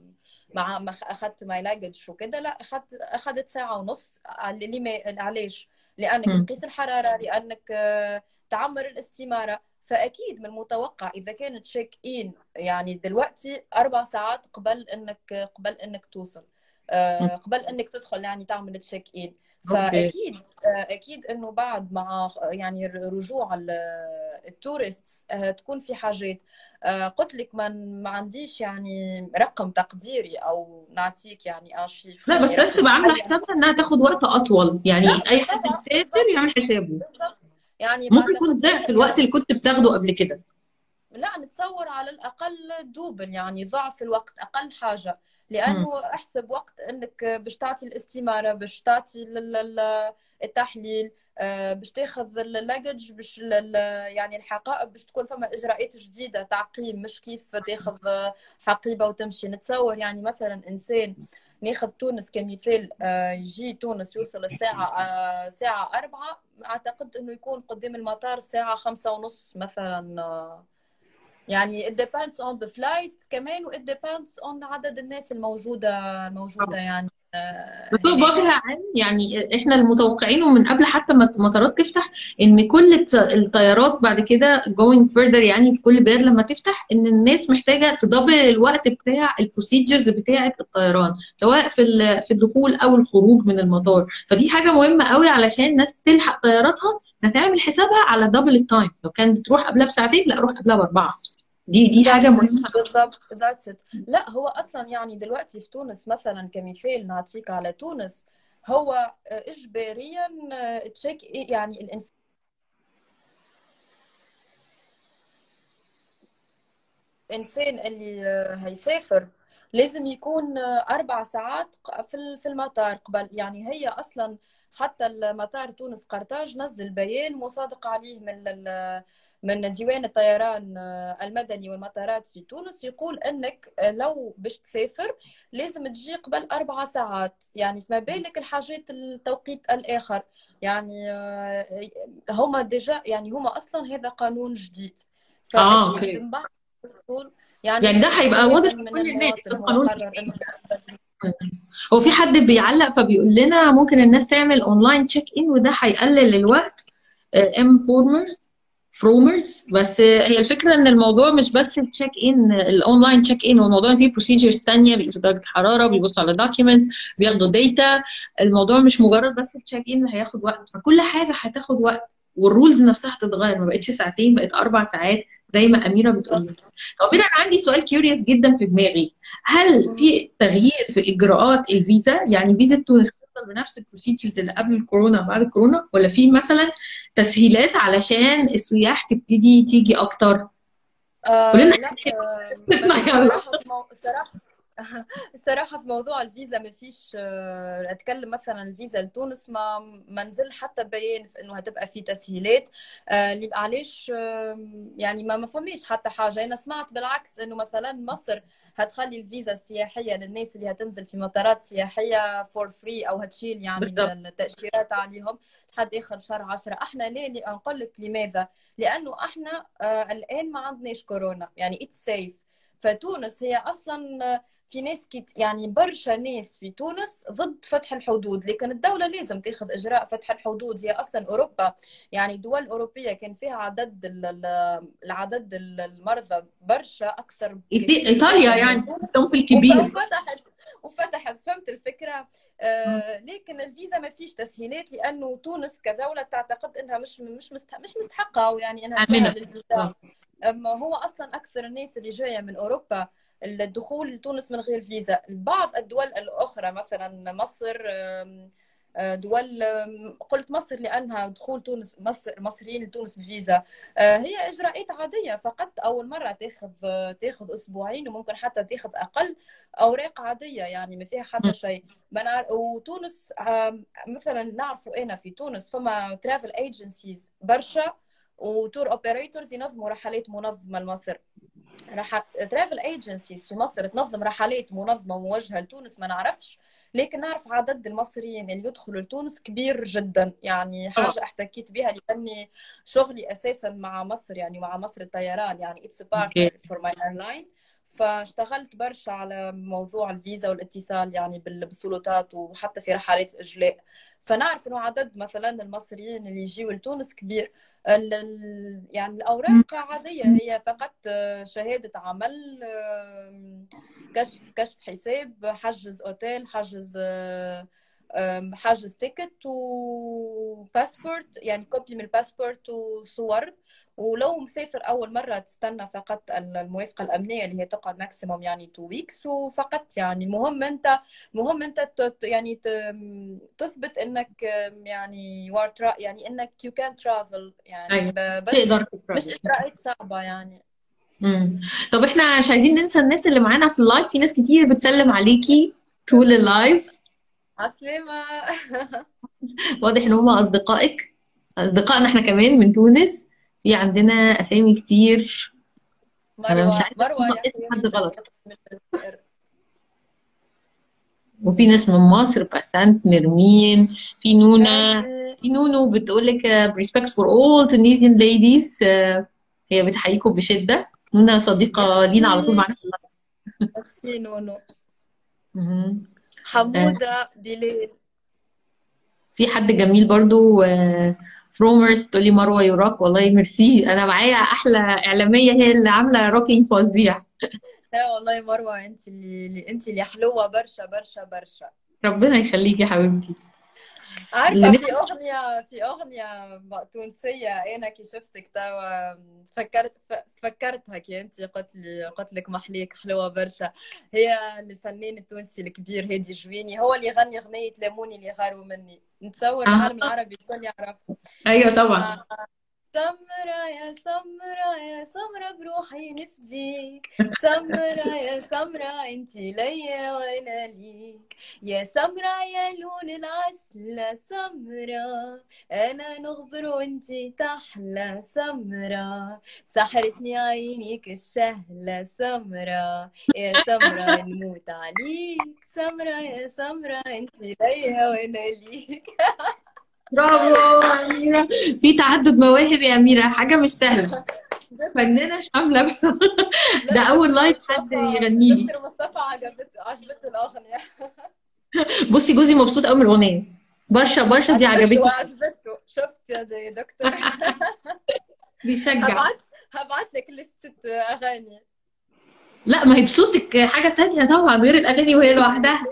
مع ما أخذت my luggage وكده. لا أخذت أخذت ساعة ونص. على علاش لأنك. تقيس الحرارة لأنك آه، تعمر الاستمارة. فأكيد من المتوقع إذا كان check in يعني دلوقتي أربع ساعات قبل انك قبل إنك توصل. آه،. قبل إنك تدخل يعني تعمل check in فأكيد آه، أكيد إنه بعد مع يعني رجوع ال- ال tourist آه، تكون في حاجات. قلت لك ما عنديش يعني رقم تقديري أو نعطيك يعني chiffre لا بس يعني الناس تبقى عاملة حسابها إنها تاخد وقت أطول. يعني أي حد بالضبط يعمل حسابه. بالضبط يعني ممكن يكون ضعف الوقت اللي كنت بتاخده قبل كده. لا نتصور على الأقل double يعني ضعف الوقت أقل حاجة. مم. لأنه أحسب وقت أنك باش تعطي الاستمارة باش تعطي التحليل آه، باش تاخذ اللاجج باش يعني الحقائب باش تكون فما إجراءات جديدة تعقيم مش كيف تاخذ حقيبة وتمشي. نتصور يعني مثلا إنسان ناخذ تونس كمثال آه، يجي تونس يوصل الساعة آه، ساعة أربعة أعتقد إنه يكون قدام المطار الساعة خمسة ونص مثلا آه، يعني it depends on the flight كمان و it depends on عدد الناس الموجودة الموجودة يعني. آه، هو هناك بوجه عام يعني إحنا المتوقعينه من قبل حتى ما المطارات تفتح إن كل الطيارات بعد كده going further يعني في كل بلد لما تفتح إن الناس محتاجة تدبل الوقت بتاع ال procedures بتاعة الطيران سواء في في الدخول أو الخروج من المطار. فدي حاجة مهمة قوي علشان الناس تلحق طياراتها هتعمل حسابها على double ال time لو كانت بتروح قبلها بساعتين لا روح قبلها بأربعة. دي دي حاجة That's it. مهمه بالضبط it. لا هو أصلا يعني دلوقتي في تونس مثلا كمثال نعطيك على تونس هو اجباريا تشيك يعني الانسان الإنسان اللي هيسافر لازم يكون أربع ساعات في ال- في المطار قبل يعني هي أصلا حتى المطار تونس قرطاج نزل بيان مصادق عليه من من ديوان الطيران آه، المدني والمطارات في تونس يقول إنك آه، لو باش تسافر لازم تجي قبل أربع ساعات. يعني فما بالك الحاجات التوقيت الآخر. يعني آه، هما déjà يعني هما أصلا هذا قانون جديد. آه يعني يعني ده هيبقى واضح لكل الناس القانون هو في حد بيعلق فبيقول لنا ممكن الناس تعمل online check in وده هيقلل الوقت. ام فورمرز فرومرز بس هي الفكرة إن الموضوع مش بس ال check in ال online check in والموضوع فيه procedures ثانية بيقيسوا درجة الحرارة بيبصوا على documents بياخدوا data الموضوع مش مجرد بس ال check in هياخد وقت فكل حاجة هتاخد وقت وال rules نفسها هتتغير ما بقتش ساعتين بقت أربع ساعات زي ما أميرة بتقول. طب أميرة أنا عندي سؤال curious جدا في دماغي. هل في تغيير في إجراءات الفيزا؟ يعني فيزا تونس بنفس ال procedures اللي قبل الكورونا وبعد الكورونا ولا في مثلا تسهيلات علشان السياح تبتدي تيجي أكتر آه لا. آه مو... [LAUGHS] الصراحة في موضوع الفيزا ما فيش آه، أتكلم مثلا الفيزا لتونس ما ما نزل حتى بيان في إنه هتبقى في تسهيلات. آه، اللي علاش يعني ما ما فهميش حتى حاجة. أنا سمعت بالعكس إنه مثلا مصر هتخلي الفيزا السياحية للناس اللي هتنزل في مطارات سياحية for free أو هتشيل يعني بالضبط. التأشيرات عليهم لحد آخر شهر 10 إحنا ليه نقول لك لماذا؟ لأنه إحنا آه، الآن ما عندناش كورونا. يعني it's safe فتونس هي أصلا في ناس كت يعني برشا ناس في تونس ضد فتح الحدود لكن الدولة لازم تاخذ إجراء فتح الحدود. هي أصلا أوروبا يعني دول أوروبية كان فيها عدد ال- ال- العدد ال- المرضى برشا أكثر جداً يعني. الصنف الكبير. وفتحت وفتحت فهمت الفكرة. آه لكن الفيزا ما فيش تسهيلات لأنه تونس كدولة تعتقد أنها مش مش مش مستحقة يعني أنها أما هو أصلا أكثر الناس اللي جاية من أوروبا الدخول لتونس من غير فيزا. بعض الدول الأخرى مثلا مصر آه، دول قلت مصر لأنها دخول تونس مصر مصريين لتونس بفيزا. آه، هي إجراءات عادية فقط أول مرة تاخذ تاخذ أسبوعين وممكن حتى تاخذ أقل أوراق عادية يعني ما فيها حتى شيء. وتونس مثلا نعرفوا أنا في تونس فما travel agencies برشا. و tour operators ينظموا رحلات منظمة لمصر. رح travel agencies في مصر تنظم رحلات منظمة موجهة لتونس ما نعرفش لكن نعرف عدد المصريين اللي يدخلوا لتونس كبير جدا. يعني حاجة احتكيت بها لأني شغلي أساسا مع مصر يعني مع مصر الطيران. يعني it's partner for my airline فاشتغلت برشا على موضوع الفيزا والاتصال يعني بال- بالسلطات وحتى في رحلات الإجلاء. فنعرف إنه عدد مثلا المصريين اللي يجيوا لتونس كبير. يعني الأوراق عادية هي فقط آه، شهادة عمل آم، كشف كشف حساب حجز أوتيل حجز آه، حجز ticket وباسبورت يعني copy من الباسبورت وصور. ولو مسافر أول مرة تستنى فقط الموافقة الأمنية اللي هي تقعد maximum يعني 2 weeks وفقط يعني المهم انت المهم أنت يعني تثبت إنك يعني يعني إنك you can travel يعني أيوة. بس مش. اجراءات صعبة يعني. طب إحنا مش عايزين ننسى الناس اللي معانا في ال live في ناس كتير بتسلم عليكي طول ال live عسلامة [LAUGHS] واضح إن هم أصدقائك أصدقائنا إحنا كمان من تونس في عندنا أسامي كتير. أنا مش مروة عارفه مروة اسم حد غلط. وفي ناس من مصر بسنت نرمين في نونا ميرسي في نونو بتقول لك for all Tunisian ladies. آه، هي بتحييكم بشدة. نونا صديقة لينا على طول معانا في ال live ميرسي نونو. مهم. آه، حمودة بلال في حد جميل برضو فرومرز تقولي مروة يوراك والله ميرسي. أنا معايا أحلى إعلامية هي اللي عاملة روكينج فظيع. لا والله مروة أنت اللي أنت اللي حلوة برشا برشا برشا. ربنا يخليكي يا حبيبتي. اللي في أغنية في أغنية تونسية أنا كي شفتك توا فكرت تفكرتها كي أنت قلت لي قلت لك محليك حلوة برشا. هي الفنان التونسي الكبير هادي جويني هو اللي غني أغنية ليموني اللي غاروا مني. نتصور آه. العالم العربي الكل يعرف أيوه طبعا. سمرة يا سمرة يا سمرة بروحي نفديك. سمرة يا سمرة انتي ليا وأنا ليك. يا سمرة يا لون العسل سمرة أنا نغزر وانتي تحلى. سمرة سحرتني عينيك الشهلة. سمرة يا سمرة نموت عليك. سمرة يا سمرة انتي ليا وأنا ليك. [LAUGHS] برافو يا أميرة. في تعدد مواهب يا أميرة حاجة مش سهلة. فنانة شاملة ده أول لايف حد يغني لي. دكتور مصطفى عجبته عجبته الأغنية. [LAUGHS] بصي جوزي مبسوط قوي من الأغنية. برشا برشا دي عجبتني. عجبته. شفت يا دكتور. [LAUGHS] بيشجع. هبعت هبعت لك لستة أغاني. لا ما هي بصوتك حاجة تانية طبعا غير الأغاني وهي لوحدها.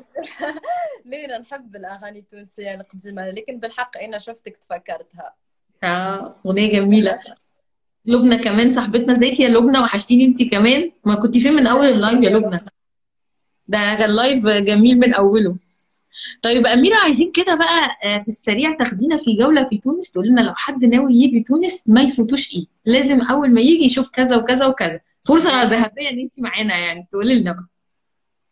[LAUGHS] لينا نحب الأغاني التونسية القديمة لكن بالحق أنا شفتك تفكرتها. آه أغنية جميلة. لبنى كمان صاحبتنا ازيك يا لبنى وحشتيني انت كمان. ما كنت فين من أول اللايف يا لبنى؟ ده كان live جميل من أوله. طيب أميرة عايزين كده بقى آه، في السريع تاخدينا في جولة في تونس تقول لنا لو حد ناوي يجي تونس ما يفوتوش إيه. لازم أول ما يجي يشوف كذا وكذا وكذا. فرصة ذهبية إن انت معانا يعني تقولي لنا بقى.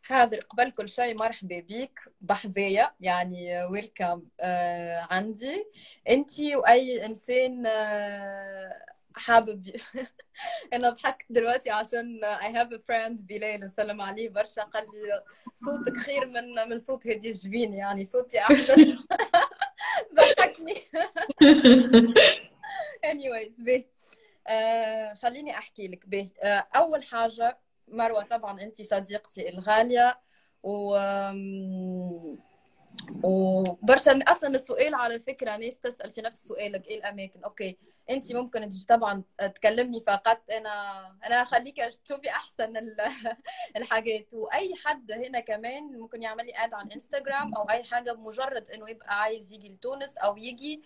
حاضر قبل كل شيء مرحبا بك بحذايا يعني welcome آه عندي. انت وأي إنسان آه حابب [LAUGHS] أنا ضحكت دلوقتي عشان I have a friend بلال نسلم عليه برشا قال لي صوتك خير من من صوت هدي الجبين يعني صوتي أحسن. [LAUGHS] ضحكني. [LAUGHS] Anyways آه خليني أحكي لك به. آه أول حاجة مروة طبعا أنت صديقتي الغالية و وبرشا أصلا السؤال على فكرة ناس تسأل في نفس سؤالك إيه الأماكن؟ أوكي أنت ممكن طبعا تكلمني فقط أنا أنا اخليك تشوفي أحسن ال- [LAUGHS] الحاجات. وأي حد هنا كمان ممكن يعمل لي add على انستغرام أو أي حاجة بمجرد إنه يبقى عايز يجي لتونس أو يجي أم،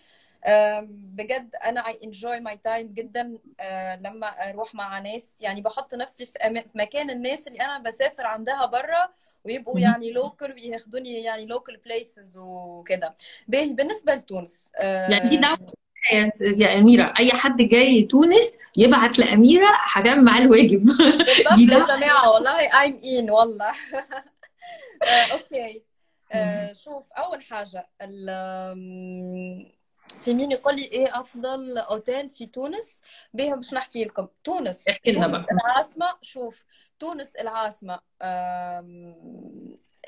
بجد أنا I enjoy my time جدا أه، لما أروح مع ناس. يعني بحط نفسي في مكان الناس اللي أنا بسافر عندها برا ويبقوا يعني local وياخدوني يعني local places وكده. باهي بالنسبة لتونس يعني دي دعوة يا أميرة أي حد جاي تونس يبعت لأميرة هتعمل معاه الواجب [LAUGHS] دي يا جماعة والله I'm in والله. [LAUGHS] أه، أوكي. شوف أول حاجة في مين يقول لي إيه أفضل أوتيل في تونس؟ بيها باش نحكي لكم. تونس. احكي لنا تونس العاصمة شوف تونس العاصمة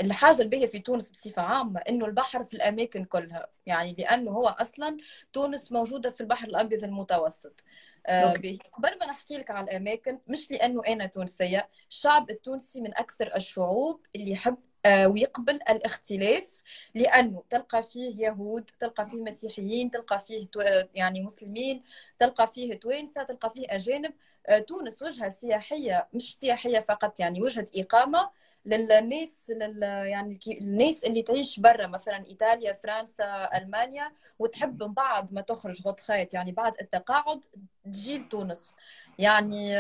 الحاجة الباهيه في تونس بصفة عامة إنه البحر في الأماكن كلها. يعني لأنه هو أصلا تونس موجودة في البحر الأبيض المتوسط. آه، قبل ما نحكي لك على الأماكن مش لأنه أنا تونسية الشعب التونسي من أكثر الشعوب اللي يحب ويقبل الاختلاف لأنه تلقى فيه يهود تلقى فيه مسيحيين تلقى فيه يعني مسلمين تلقى فيه توانسة تلقى فيه أجانب. آه، تونس وجهة سياحية مش سياحية فقط يعني وجهة إقامة للناس لل يعني الناس اللي تعيش برا مثلا إيطاليا فرنسا ألمانيا وتحب من بعد ما تخرج retraite يعني بعد التقاعد تجي لتونس يعني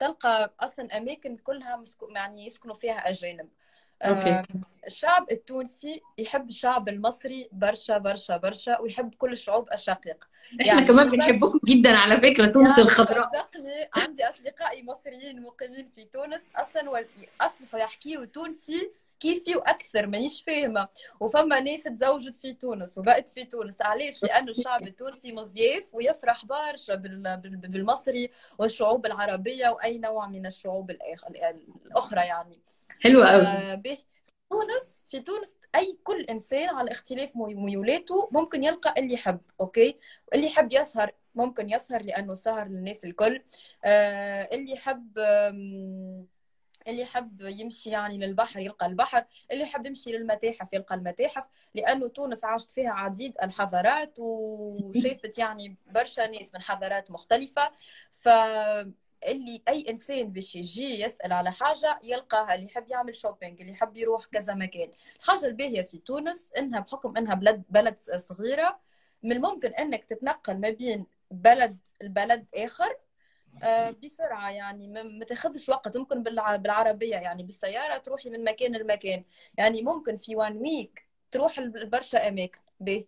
تلقى أصلا أماكن كلها يعني يسكنوا فيها أجانب. okay. آم، الشعب التونسي يحب الشعب المصري برشا برشا برشا ويحب كل الشعوب الشقيقة إحنا يعني كمان بنحبكم جدا على فكرة تونس يعني الخضراء عندي أصدقائي مصريين مقيمين في تونس أصلا أصبحوا يحكيوا تونسي كيفي وأكثر مانيش فاهمة. وفما ناس تزوجت في تونس وبقت في تونس. علاش؟ لأنه الشعب التونسي مضياف ويفرح برشا بال- بال- بالمصري والشعوب العربية وأي نوع من الشعوب الأخرى يعني. حلو قوي. آه، به تونس في تونس أي كل إنسان على اختلاف مي- ميولاته ممكن يلقى اللي يحب okay؟ اللي يحب يسهر ممكن يسهر لأنه سهر للناس الكل. آه، اللي يحب اللي يحب يمشي يعني للبحر يلقى البحر اللي يحب يمشي للمتاحف يلقى المتاحف لأنه تونس عاشت فيها عديد الحضارات وشافت يعني برشا ناس من حضارات مختلفة. ف اللي أي إنسان باش يجي يسأل على حاجة يلقاها اللي يحب يعمل shopping اللي يحب يروح كذا مكان. الحاجة الباهية في تونس إنها بحكم إنها بلد بلد صغيرة من الممكن إنك تتنقل ما بين بلد البلد آخر آه، بسرعة يعني. ما تاخذش وقت ممكن بالع- بالعربية يعني بالسيارة تروحي من مكان لمكان. يعني ممكن في one week تروح لبرشا آه،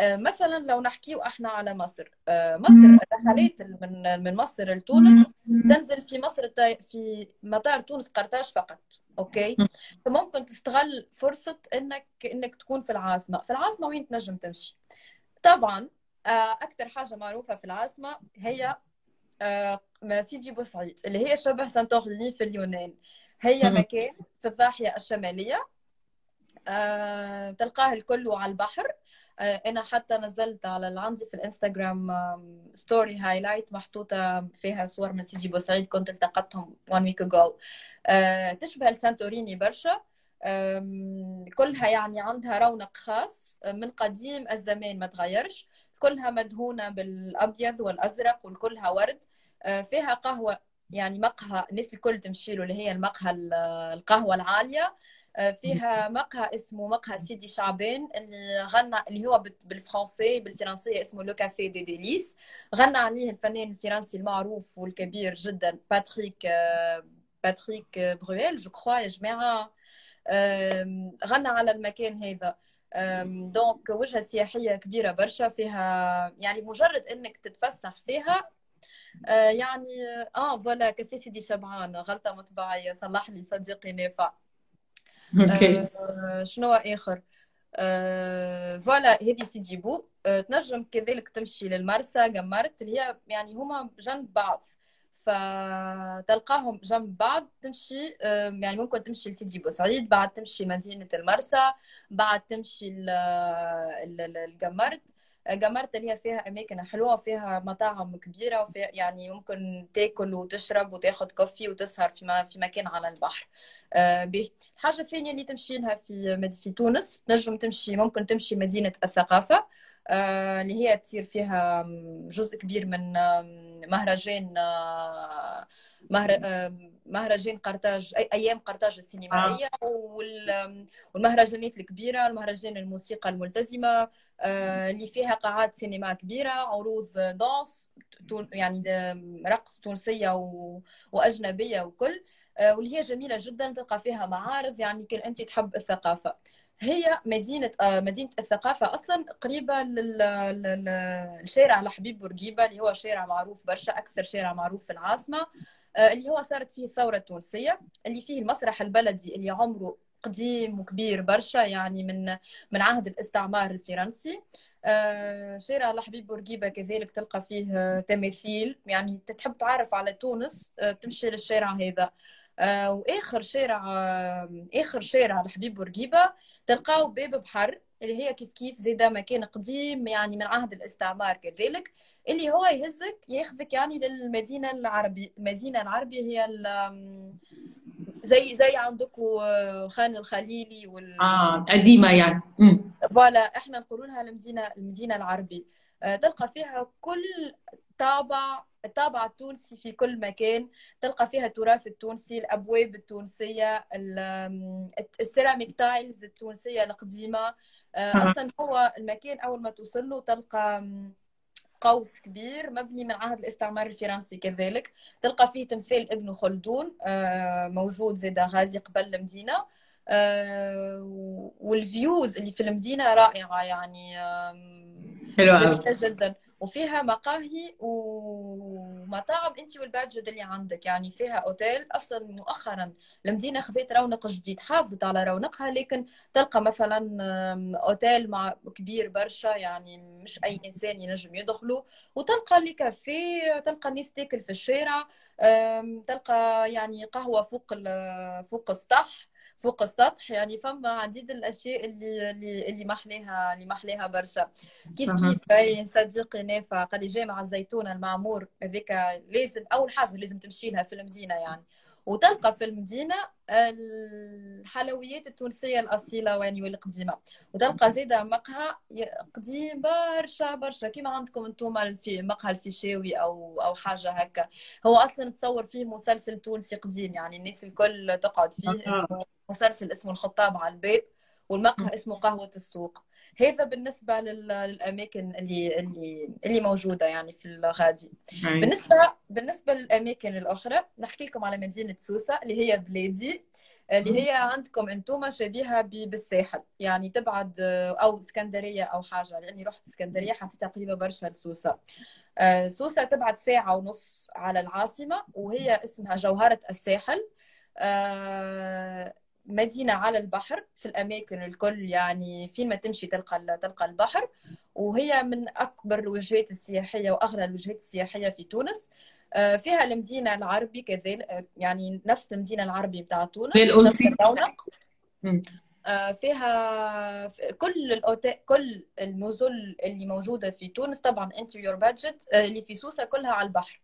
مثلا لو نحكيو إحنا على مصر. آه، مصر الرحلات من من مصر لتونس تنزل في مصر في مطار تونس قرطاج فقط okay؟ فممكن تستغل فرصة إنك إنك تكون في العاصمة. في العاصمة وين تنجم تمشي؟ طبعا آه، أكثر حاجة معروفة في العاصمة هي آه، سيدي بوسعيد اللي هي شبه سانتوريني في اليونان. هي. مكان في الضاحية الشمالية آه، تلقاه الكل على البحر. آه، أنا حتى نزلت على عندي في ال Instagram story highlight محطوطة فيها صور من سيدي بوسعيد كنت التقطتهم one week ago تشبه السانتوريني برشا. كلها يعني عندها رونق خاص من قديم الزمان ما تغيرش. كلها مدهونة بالأبيض والأزرق والكلها ورد. آه، فيها قهوة يعني مقهى الناس الكل تمشي له اللي هي المقهى القهوة العالية. آه، فيها مقهى اسمه مقهى سيدي شعبان غنى اللي هو بالفرنسي بالفرنسية اسمه le Café des Délices غنى عليه الفنان الفرنسي المعروف والكبير جدا باتريك باتريك برويل je crois يا جماعة. غنى على المكان هذا. donc وجهة سياحية كبيرة برشا فيها يعني مجرد إنك تتفسح فيها آه، يعني آه voilà café سيدي شبعان غلطة مطبعية صلح لي صديقي نافع. [LAUGHS] okay آه شنو آخر؟ آه voilà هذه سيدي بو. آه تنجم كذلك تمشي للمرسى قمرت اللي هي يعني هما جنب بعض. فتلقاهم جنب بعض تمشي يعني ممكن تمشي لسيدي بوسعيد بعد تمشي مدينة المرسى بعد تمشي الجمرت جمرت اللي هي فيها أماكن حلوة وفيها مطاعم كبيرة وفيها يعني ممكن تاكل وتشرب وتاخد كوفي وتسهر في في مكان على البحر. آه، به. الحاجة الثانية اللي تمشي لها في في تونس نجم تمشي ممكن تمشي مدينة الثقافة آه، اللي هي تصير فيها جزء كبير من مهرجان آه، مهرجان قرطاج أيام قرطاج السينمائية والمهرجانات الكبيرة المهرجان الموسيقى الملتزمة آه، اللي فيها قاعات سينما كبيرة عروض دانس يعني رقص تونسية وأجنبية وكل واللي هي جميلة جدا تلقى فيها معارض يعني كان انت تحب الثقافة. هي مدينة آه، مدينة الثقافة أصلا قريبة للشارع لحبيب بورقيبة اللي هو شارع معروف برشا أكثر شارع معروف في العاصمة. آه، اللي هو صارت فيه الثورة التونسية اللي فيه المسرح البلدي اللي عمره قديم وكبير برشا يعني من من عهد الاستعمار الفرنسي. آه، شارع لحبيب بورقيبة كذلك تلقى فيه تماثيل. يعني تحب تعرف على تونس تمشي للشارع هذا. وآخر شارع آخر شارع لحبيب بورقيبة تلقاو باب بحر. اللي هي كيف كيف زيدا مكان قديم يعني من عهد الاستعمار كذلك. اللي هو يهزك ياخذك يعني للمدينة العربيه المدينة العربيه هي زي زي عندكم خان الخليلي وال آه قديمة يعني. voilà إحنا نقولوا لها المدينة المدينة العربيه آه، تلقى فيها كل طابع الطابع التونسي في كل مكان. تلقى فيها التراث التونسي الأبواب التونسية ال ceramic tiles التونسية القديمة. آه، أصلا هو المكان أول ما توصل له تلقى قوس كبير مبني من عهد الاستعمار الفرنسي كذلك. تلقى فيه تمثال ابن خلدون آه، موجود زيدا غادي قبل المدينة. آه، والفيوز اللي في المدينة رائعة يعني حلوة جدا. وفيها مقاهي ومطاعم انت والبادجت اللي عندك. يعني فيها أوتيل أصلا مؤخرا. المدينة خذت رونق جديد حافظت على رونقها لكن تلقى مثلا أوتيل مع كبير برشا يعني مش أي إنسان ينجم يدخله. وتلقى لي كافيه تلقى الناس تاكل في الشارع تلقى يعني قهوة فوق فوق السطح. فوق السطح يعني فما عديد الأشياء اللي اللي اللي محليها اللي محليها برشا. كيف كيف؟ أي صديقي نافع قال لي جامع الزيتونة المعمور هذيك لازم أول حاجة لازم تمشي لها في المدينة يعني. وتلقى في المدينة الحلويات التونسية الأصيلة يعني والقديمة وتلقى زيدا مقهى قديم برشا برشا. كيما عندكم أنتم في مقهى الفيشاوي أو أو حاجة هكا. هو أصلا تصور فيه مسلسل تونسي قديم يعني الناس الكل تقعد فيه اسمه مسلسل اسمه الخطاب على الباب والمقهى اسمه قهوة السوق. هذا بالنسبة للأماكن اللي اللي اللي موجودة يعني في الغادي. بالنسبة بالنسبة للأماكن الأخرى نحكي لكم على مدينة سوسة اللي هي بلادي اللي هي عندكم أنتم شبيهة بالساحل. يعني تبعد أو اسكندرية أو حاجة. لأني رحت اسكندرية حسيتها قريبة برشا لسوسة. آه، سوسة تبعد ساعة ونص على العاصمة وهي اسمها جوهرة الساحل. مدينة على البحر في الأماكن الكل يعني فين ما تمشي تلقى تلقى البحر. وهي من أكبر الوجهات السياحية وأغلى الوجهات السياحية في تونس. آه، فيها المدينة العربي كذلك آه، يعني نفس المدينة العربي بتاع تونس آه، فيها كل الأوتيل كل النزل اللي موجودة في تونس طبعا in your budget اللي في سوسة كلها على البحر.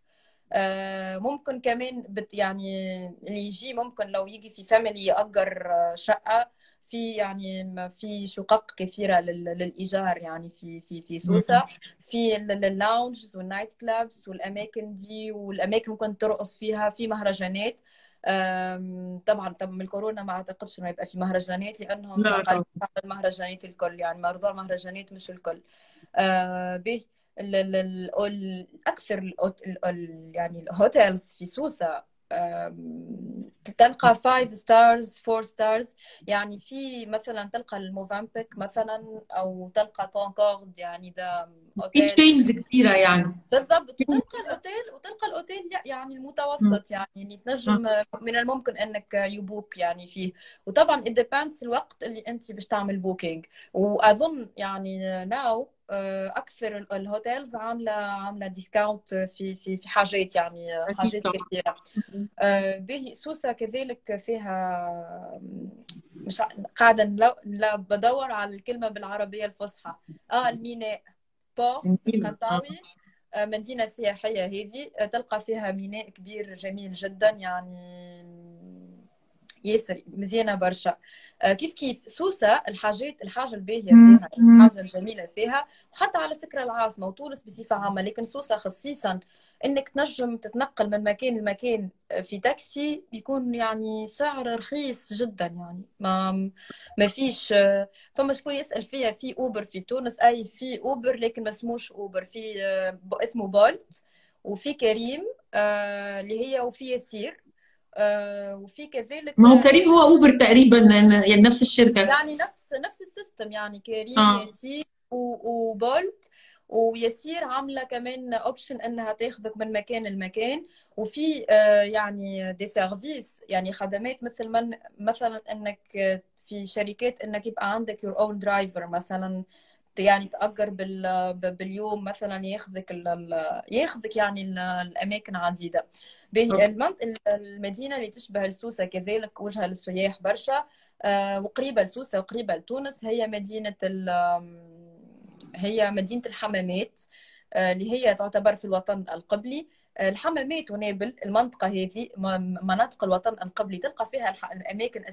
ممكن كمان بت يعني اللي يجي ممكن لو يجي في family يأجر آه، شقة. في يعني في شقق كثيرة للإيجار يعني في في في سوسة. في ال lounges وال night clubs والأماكن دي والأماكن ممكن ترقص فيها. في مهرجانات. طبعا طبعا من الكورونا ما أعتقدش إنه يبقى في مهرجانات لأنهم قايمين على المهرجانات الكل. يعني موضوع المهرجانات مش الكل. آه، به. الأكثر يعني ال hotels في سوسة تلقى 5 stars 4 stars يعني في مثلا تلقى الموفامبيك مثلا أو تلقى كونكورد يعني ده في chains كثيرة يعني. بالضبط. وتلقى الأوتيل وتلقى الأوتيل يعني المتوسط يعني اللي تنجم من الممكن إنك ي book يعني فيه. وطبعا it الوقت اللي أنت باش تعمل booking وأظن يعني now أكثر ال hotels عاملة عاملة discount في في في حاجات يعني حاجات كثيرة. آه، به سوسة كذلك فيها مش قاعدة لا بدور على الكلمة بالعربية الفصحى. آه الميناء بور خطاوي آه، مدينة سياحية هذه تلقى فيها ميناء كبير جميل جدا يعني ياسر مزيانة برشا. آه، كيف كيف؟ سوسة الحاجات الحاجة الباهية فيها الحاجة الجميله فيها. وحتى على فكرة العاصمة وتونس بصفة عامة لكن سوسة خصيصا إنك تنجم تتنقل من مكان لمكان في تاكسي بيكون يعني سعر رخيص جدا يعني. ما ما فيش فما شكون يسأل فيها في أوبر في تونس. أي في أوبر لكن ما اسموش أوبر. في آه، اسمه بولت وفي كريم آه، اللي هي وفي يسير آه، وفي كذلك ما هو كريم هو اوبر تقريبا يعني نفس الشركة. يعني نفس نفس ال system. يعني كريم آه. يسير وبولت ويسير عاملة كمان option إنها تاخذك من مكان لمكان. وفي آه، يعني دي service يعني خدمات مثل من مثلا إنك في شركات إنك يبقى عندك your own driver مثلا. يعني تأجر باليوم مثلا ياخذك ياخذك يعني الأماكن عديدة. المدينة اللي تشبه السوسة كذلك وجهة للسياح برشا آه، وقريبة لسوسة وقريبة لتونس هي مدينة هي مدينة الحمامات آه، اللي هي تعتبر في الوطن القبلي. آه، الحمامات ونابل المنطقة هذه مناطق الوطن القبلي تلقى فيها الأماكن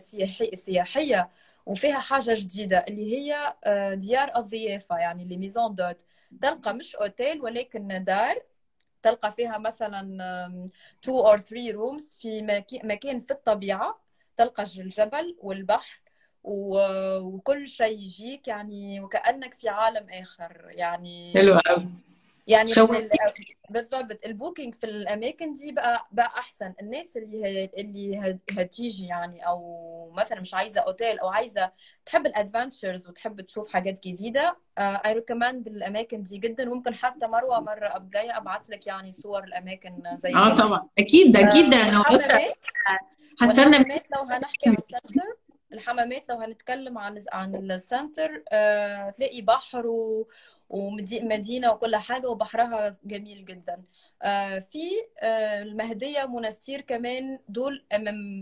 السياحية وفيها حاجة جديدة اللي هي ديار الضيافة يعني لي ميزون دوت تلقى مش أوتيل ولكن دار تلقى فيها مثلا 2 or 3 rooms في مكان في الطبيعة. تلقى الجبل والبحر وكل شيء يجيك يعني وكأنك في عالم آخر يعني. حلو قوي يعني بالضبط. ال booking في الأماكن دي بقى بقى أحسن. الناس اللي اللي هتيجي يعني أو مثلا مش عايزة أوتيل أو عايزة تحب ال adventures وتحب تشوف حاجات جديدة اي uh, recommend الأماكن دي جدا. وممكن حتى مروة مرة جاية أبعت لك يعني صور الأماكن زي آه طبعا. أكيد أكيد. أنا الحمامات هستنى لو هنحكي عن ال [LAUGHS] center الحمامات لو هنتكلم عن عن ال center آه تلاقي بحر و... ومدينه وكل حاجة وبحرها جميل جدا. آه، في آه، المهدية منستير كمان دول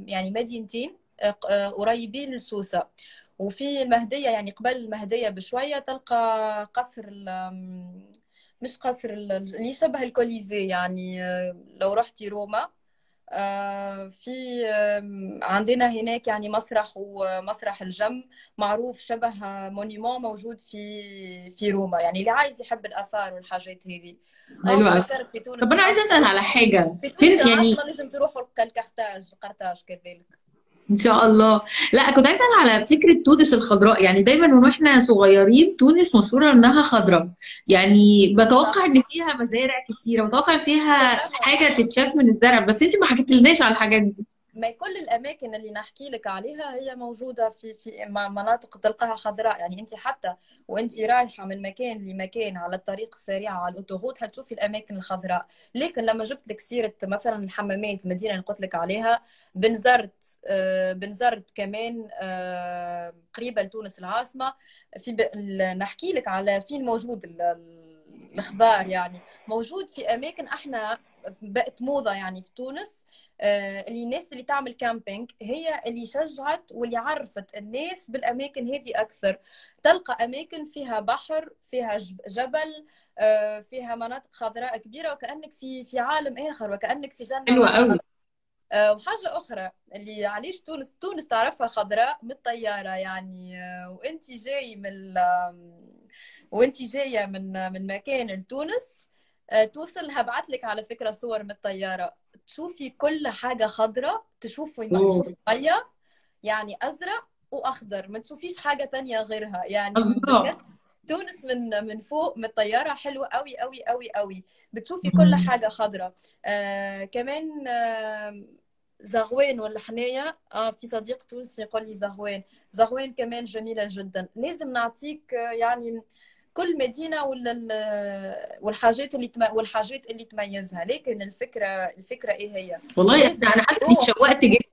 يعني مدينتين آه، قريبين لسوسة. وفي المهدية يعني قبل المهدية بشوية تلقى قصر مش قصر اللي شبه ال Colisée يعني لو رحتي روما. في عندنا هناك يعني مسرح ومسرح الجم معروف شبه monument موجود في في روما. يعني اللي عايز يحب الآثار والحاجات هذه. حلو طب أنا عايزة أسأل على حاجة. فين يعني لازم تروحوا ال Carthage قرطاج كذلك. إن شاء الله. لا كنت عايزة على فكرة تونس الخضراء. يعني دايما وإحنا صغيرين تونس مشهورة إنها خضراء. يعني بتوقع إن فيها مزارع كتيرة بتوقع فيها حاجة تتشاف من الزرع بس انت ما حكيتلناش على الحاجات دي. ما كل الأماكن اللي نحكي لك عليها هي موجودة في في مناطق تلقاها خضراء. يعني أنت حتى وأنت رايحة من مكان لمكان على الطريق السريع على الأوتوغوت هتشوفي الأماكن الخضراء. لكن لما جبت لك سيرة مثلا الحمامات المدينة اللي قلت لك عليها بنزرت آه، بنزرت كمان آه، قريبة لتونس العاصمة. في نحكي لك على فين موجود الخضار يعني. موجود في أماكن إحنا بقت موضة يعني في تونس آه، اللي الناس اللي تعمل camping هي اللي شجعت واللي عرفت الناس بالأماكن هذه أكثر. تلقى أماكن فيها بحر فيها جبل آه، فيها مناطق خضراء كبيرة وكأنك في في عالم آخر وكأنك في جنة حلوة قوي آه، وحاجة أخرى اللي علاش تونس تونس تعرفها خضراء من الطيارة يعني وأنت جاي من وأنت جاية من من مكان لتونس آه، توصل هبعت لك على فكرة صور من الطيارة. تشوفي كل حاجة خضراء تشوفي مية يعني أزرق وأخضر. ما تشوفيش حاجة تانية غيرها. يعني الله تونس من من فوق من الطيارة حلوة قوي قوي قوي قوي بتشوفي كل مم. حاجة خضراء. آه كمان آه زغوان ولا حنايا؟ آه في صديق تونسي يقول لي زغوان. زغوان كمان جميلة جدا. لازم نعطيك آه، يعني كل مدينة ولا ال- والحاجات اللي تم... والحاجات اللي تميزها. لكن الفكرة الفكرة إيه هي؟ والله أنا حاسة اني تروح. اتشوقت جدا.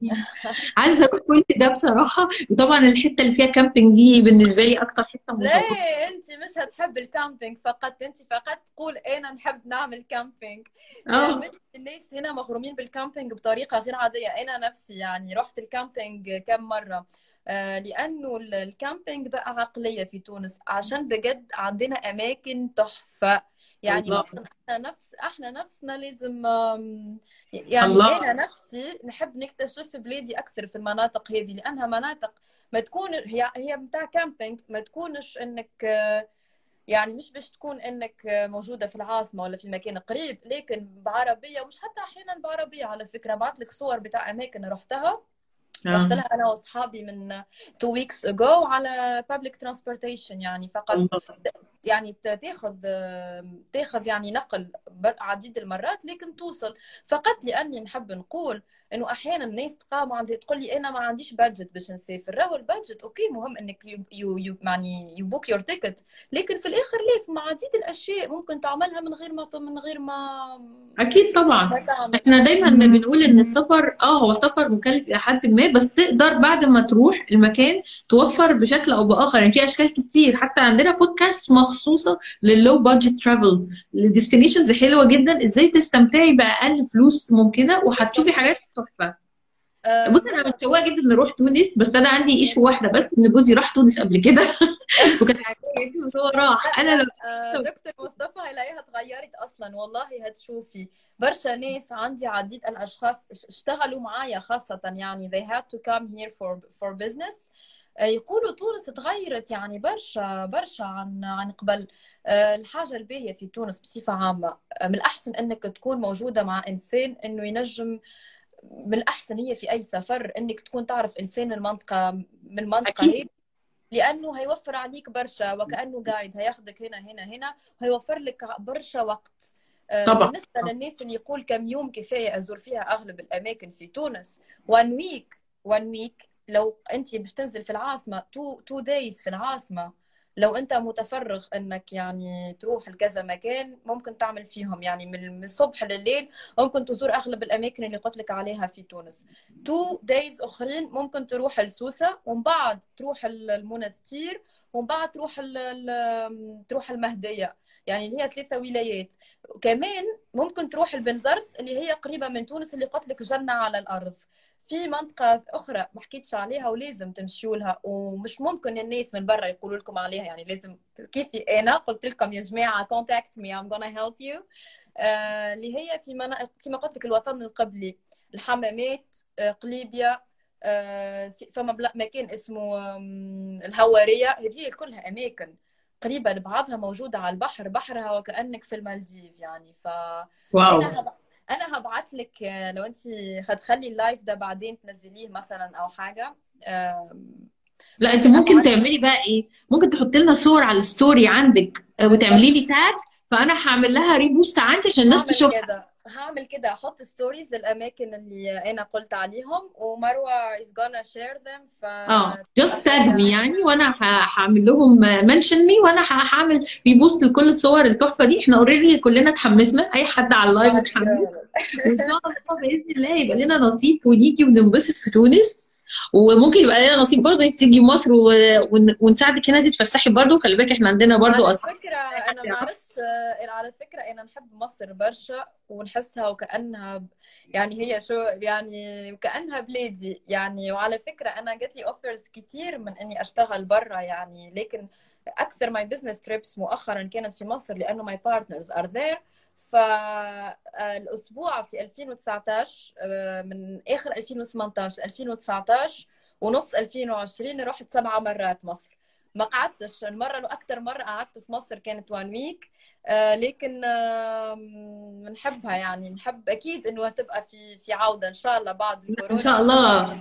[LAUGHS] عايزة أروح كل ده بصراحة وطبعا الحتة اللي فيها camping دي بالنسبة لي أكتر حتة مشوقه ليه انت مش هتحب ال camping فقط؟ انت فقط تقول أنا نحب نعمل camping آه. بنت الناس هنا مغرومين بال camping بطريقة غير عادية. أنا نفسي يعني رحت ال camping كم مرة. آه، لأنه ال- ال camping بقى عقلية في تونس. عشان بجد عندنا أماكن تحفة. يعني الله مثلا إحنا نفس إحنا نفسنا لازم يعني الله. أنا نفسي نحب نكتشف بلادي أكثر في المناطق هذه لأنها مناطق ما تكون هي هي بتاع camping ما تكونش إنك يعني مش باش تكون إنك موجودة في العاصمة ولا في مكان قريب لكن بعربية ومش حتى أحيانا بعربية على فكرة بعت لك صور بتاع أماكن رحتها. رحت آه لها أنا وأصحابي من two weeks ago على public transportation يعني فقط يعني تاخذ تاخذ يعني نقل عديد المرات لكن توصل. فقط لأني نحب نقول إنه أحيانا الناس تقام عندي تقول لي أنا ما عنديش budget باش نسافر. راهو ال budget okay مهم إنك you you you يعني you book your ticket لكن في الآخر ليه في عديد الأشياء ممكن تعملها من غير ما من غير ما أكيد طبعا. إحنا دايما بنقول إن السفر آه هو سفر مكلف إلى حد ما بس تقدر بعد ما تروح المكان توفر بشكل أو بآخر. يعني في أشكال كتير. حتى عندنا بودكاست مخصوصة لل low budget travels ل destinations حلوة جدا. إزاي تستمتعي بأقل فلوس ممكنة؟ وهتشوفي حاجات تحفة. آه بص أنا متشوقة جدا نروح تونس بس أنا عندي issue واحدة بس إن جوزي راح تونس قبل كده. [LAUGHS] وكان عاجبني جدا بس هو راح. أنا لو آه، دكتور مصطفى هلاقيها تغيرت أصلا. والله هتشوفي. برشا ناس عندي عديد الأشخاص اش- اشتغلوا معايا خاصة يعني they had to come here for for business. آه، يقولوا تونس تغيرت يعني برشا برشا عن عن قبل. الحاجة الباهية في تونس بصفة عامة آه، من الأحسن إنك تكون موجودة مع إنسان إنه ينجم من الأحسن هي في أي سفر إنك تكون تعرف إنسان من المنطقة من المنطقة أكيد. هي لأنه هيوفر عليك برشا وكأنه guide هياخدك هنا هنا هنا وهيوفر لك برشا وقت. آه، طبعا. بالنسبة للناس اللي يقول كم يوم كفاية أزور فيها أغلب الأماكن في تونس. one week one week لو أنت باش تنزل في العاصمة two two days في العاصمة. لو أنت متفرغ إنك يعني تروح لكذا مكان ممكن تعمل فيهم. يعني من الصبح لليل ممكن تزور أغلب الأماكن اللي قلت لك عليها في تونس. two days أخرين ممكن تروح لسوسة ومن بعد تروح ال- المنستير ومن بعد تروح تروح المهدية. يعني اللي هي ثلاثة ولايات. كمان ممكن تروح البنزرت اللي هي قريبة من تونس اللي قلت لك جنة على الأرض. في منطقة أخرى ما حكيتش عليها ولازم تمشيوا لها ومش ممكن الناس من برا يقولوا لكم عليها يعني لازم كيفي أنا قلت لكم يا جماعة contact me I'm gonna help you. آه، اللي هي في مناطق كما قلت لك الوطن القبلي الحمامات آه، قليبيا آه، فما بلا- مكان اسمه الهوارية. هذه كلها أماكن قريبة لبعضها موجودة على البحر بحرها وكأنك في المالديف يعني فأنا wow. أنا هبعت لك آه، لو أنت هتخلي ال live ده بعدين تنزليه مثلا أو حاجة. آم، لا أنت ممكن تعملي بقى إيه؟ ممكن تحطي لنا صور على ال story عندك آه، وتعملي لي tag فأنا هعمل لها repost عندي عشان الناس تشوفها. هعمل كده أحط stories للأماكن اللي أنا قلت عليهم ومروة is gonna share them ف آه just tag me يعني وأنا هعمل لهم mention me وأنا هعمل repost لكل الصور التحفة دي. إحنا already كلنا اتحمسنا أي حد على ال live معايا اتحمس. وان شاء الله بإذن الله يبقى لنا نصيب ونيجي وننبسط في تونس. وممكن يبقى لنا نصيب برضه انت تيجي مصر و... ون- ونساعدك هنا تتفسحي برضه. خلي بالك إحنا عندنا برضه على اصحاب فكرة أنا ما أعرفش آه، على فكرة أنا نحب مصر برشا ونحسها وكأنها ب- يعني هي شو يعني وكأنها بلادي. يعني وعلى فكرة أنا جات لي offers كتير من إني أشتغل برا يعني. لكن أكثر my business trips مؤخرا كانت في مصر لأنه my partners are there فالأسبوع في 2019 آه، من آخر 2018 2019 ونص 2020 رحت سبعة مرات مصر. ما قعدتش المرة لو أكثر مرة قعدت في مصر كانت one week لكن بنحبها يعني نحب أكيد إنه هتبقى في في عودة إن شاء الله بعد الكورونا. إن شاء الله.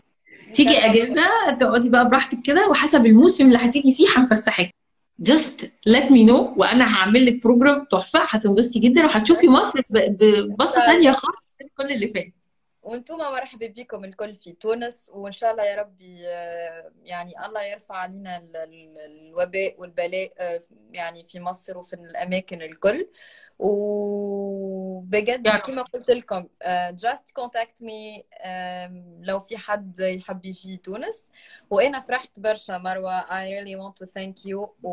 تيجي إجازة تقعدي بقى براحتك كده وحسب الموسم اللي هتيجي فيه هنفسحك. Just let me know وأنا هعمل لك program تحفة هتنبسطي جدا. وهتشوفي مصر ب- ببصه تانية خالص. من كل اللي فات. وأنتم مرحبا بكم الكل في تونس. وإن شاء الله يا ربي آه، يعني الله يرفع علينا ال- ال- الوباء والبلاء آه، يعني في مصر وفي الأماكن الكل. وبجد رب كما قلت لكم just contact me آم، لو في حد يحب يجي تونس وأنا فرحت برشا مروة. I really want to thank you. و,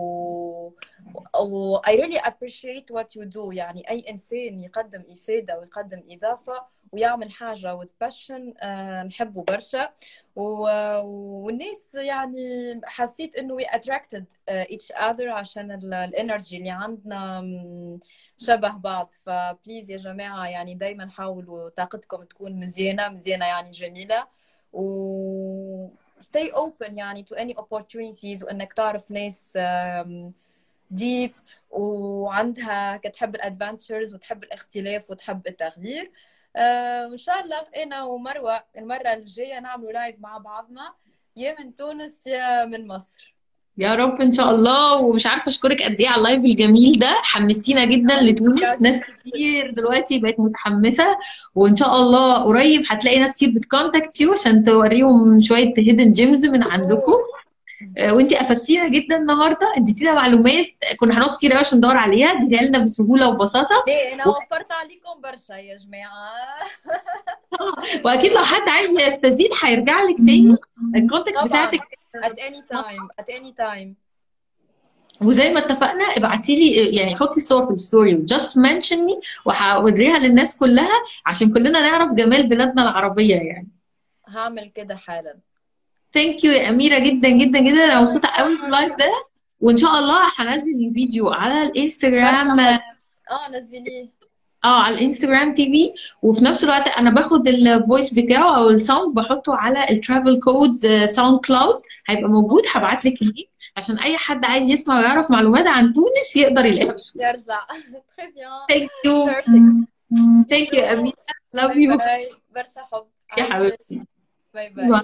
و I really appreciate what you do. يعني أي إنسان يقدم إفادة ويقدم إضافة ويعمل حاجة with passion آه، نحبه برشا. و- والناس يعني حسيت إنه we attracted آه، each other عشان ال energy اللي عندنا شبه بعض. ف please يا جماعة يعني دايما حاولوا طاقتكم تكون مزيانة مزيانة يعني جميلة. و stay open يعني to any opportunities وإنك تعرف ناس deep وعندها كتحب ال adventures وتحب الاختلاف وتحب التغيير. آه، وإن شاء الله أنا ومروة المرة الجاية نعملوا live مع بعضنا يا من تونس يا من مصر. يا رب إن شاء الله. ومش عارفة أشكرك قد إيه على ال live الجميل ده. حمستينا جدا لتونس ناس كتير دلوقتي بقت متحمسة. وإن شاء الله قريب هتلاقي ناس كتير بت contact you عشان توريهم شوية hidden gems من عندكم. آه، وانتي أفدتينا جدا النهارده. إديتينا معلومات كنا هنقعد كتير قوي عشان ندور عليها. اديتيها لنا بسهولة وبساطة. ليه؟ أنا وفرت عليكم برشا يا جماعة. [LAUGHS] وأكيد لو حد عايز يستزيد هيرجع لك تاني. [LAUGHS] ال contact بتاعتك at any time at any time. وزي ما اتفقنا ابعتي لي يعني حطي الصور في ال story و just mention me وهوريها للناس كلها عشان كلنا نعرف جمال بلادنا العربية يعني. هعمل كده حالا. thank you يا أميرة جدا جدا جدا. أنا مبسوطة قوي بال live ده. وإن شاء الله هنزل الفيديو على الإنستجرام. آه نزليه. آه على الإنستجرام TV. وفي نفس الوقت أنا باخد ال voice بتاعه أو ال sound بحطه على ال Travel Codes SoundCloud هيبقى موجود هبعت لك ال link عشان أي حد عايز يسمع ويعرف معلومات عن تونس يقدر يلاقيها يرجع thank you thank you اميره love you برشا حب يا حبيبتي. bye bye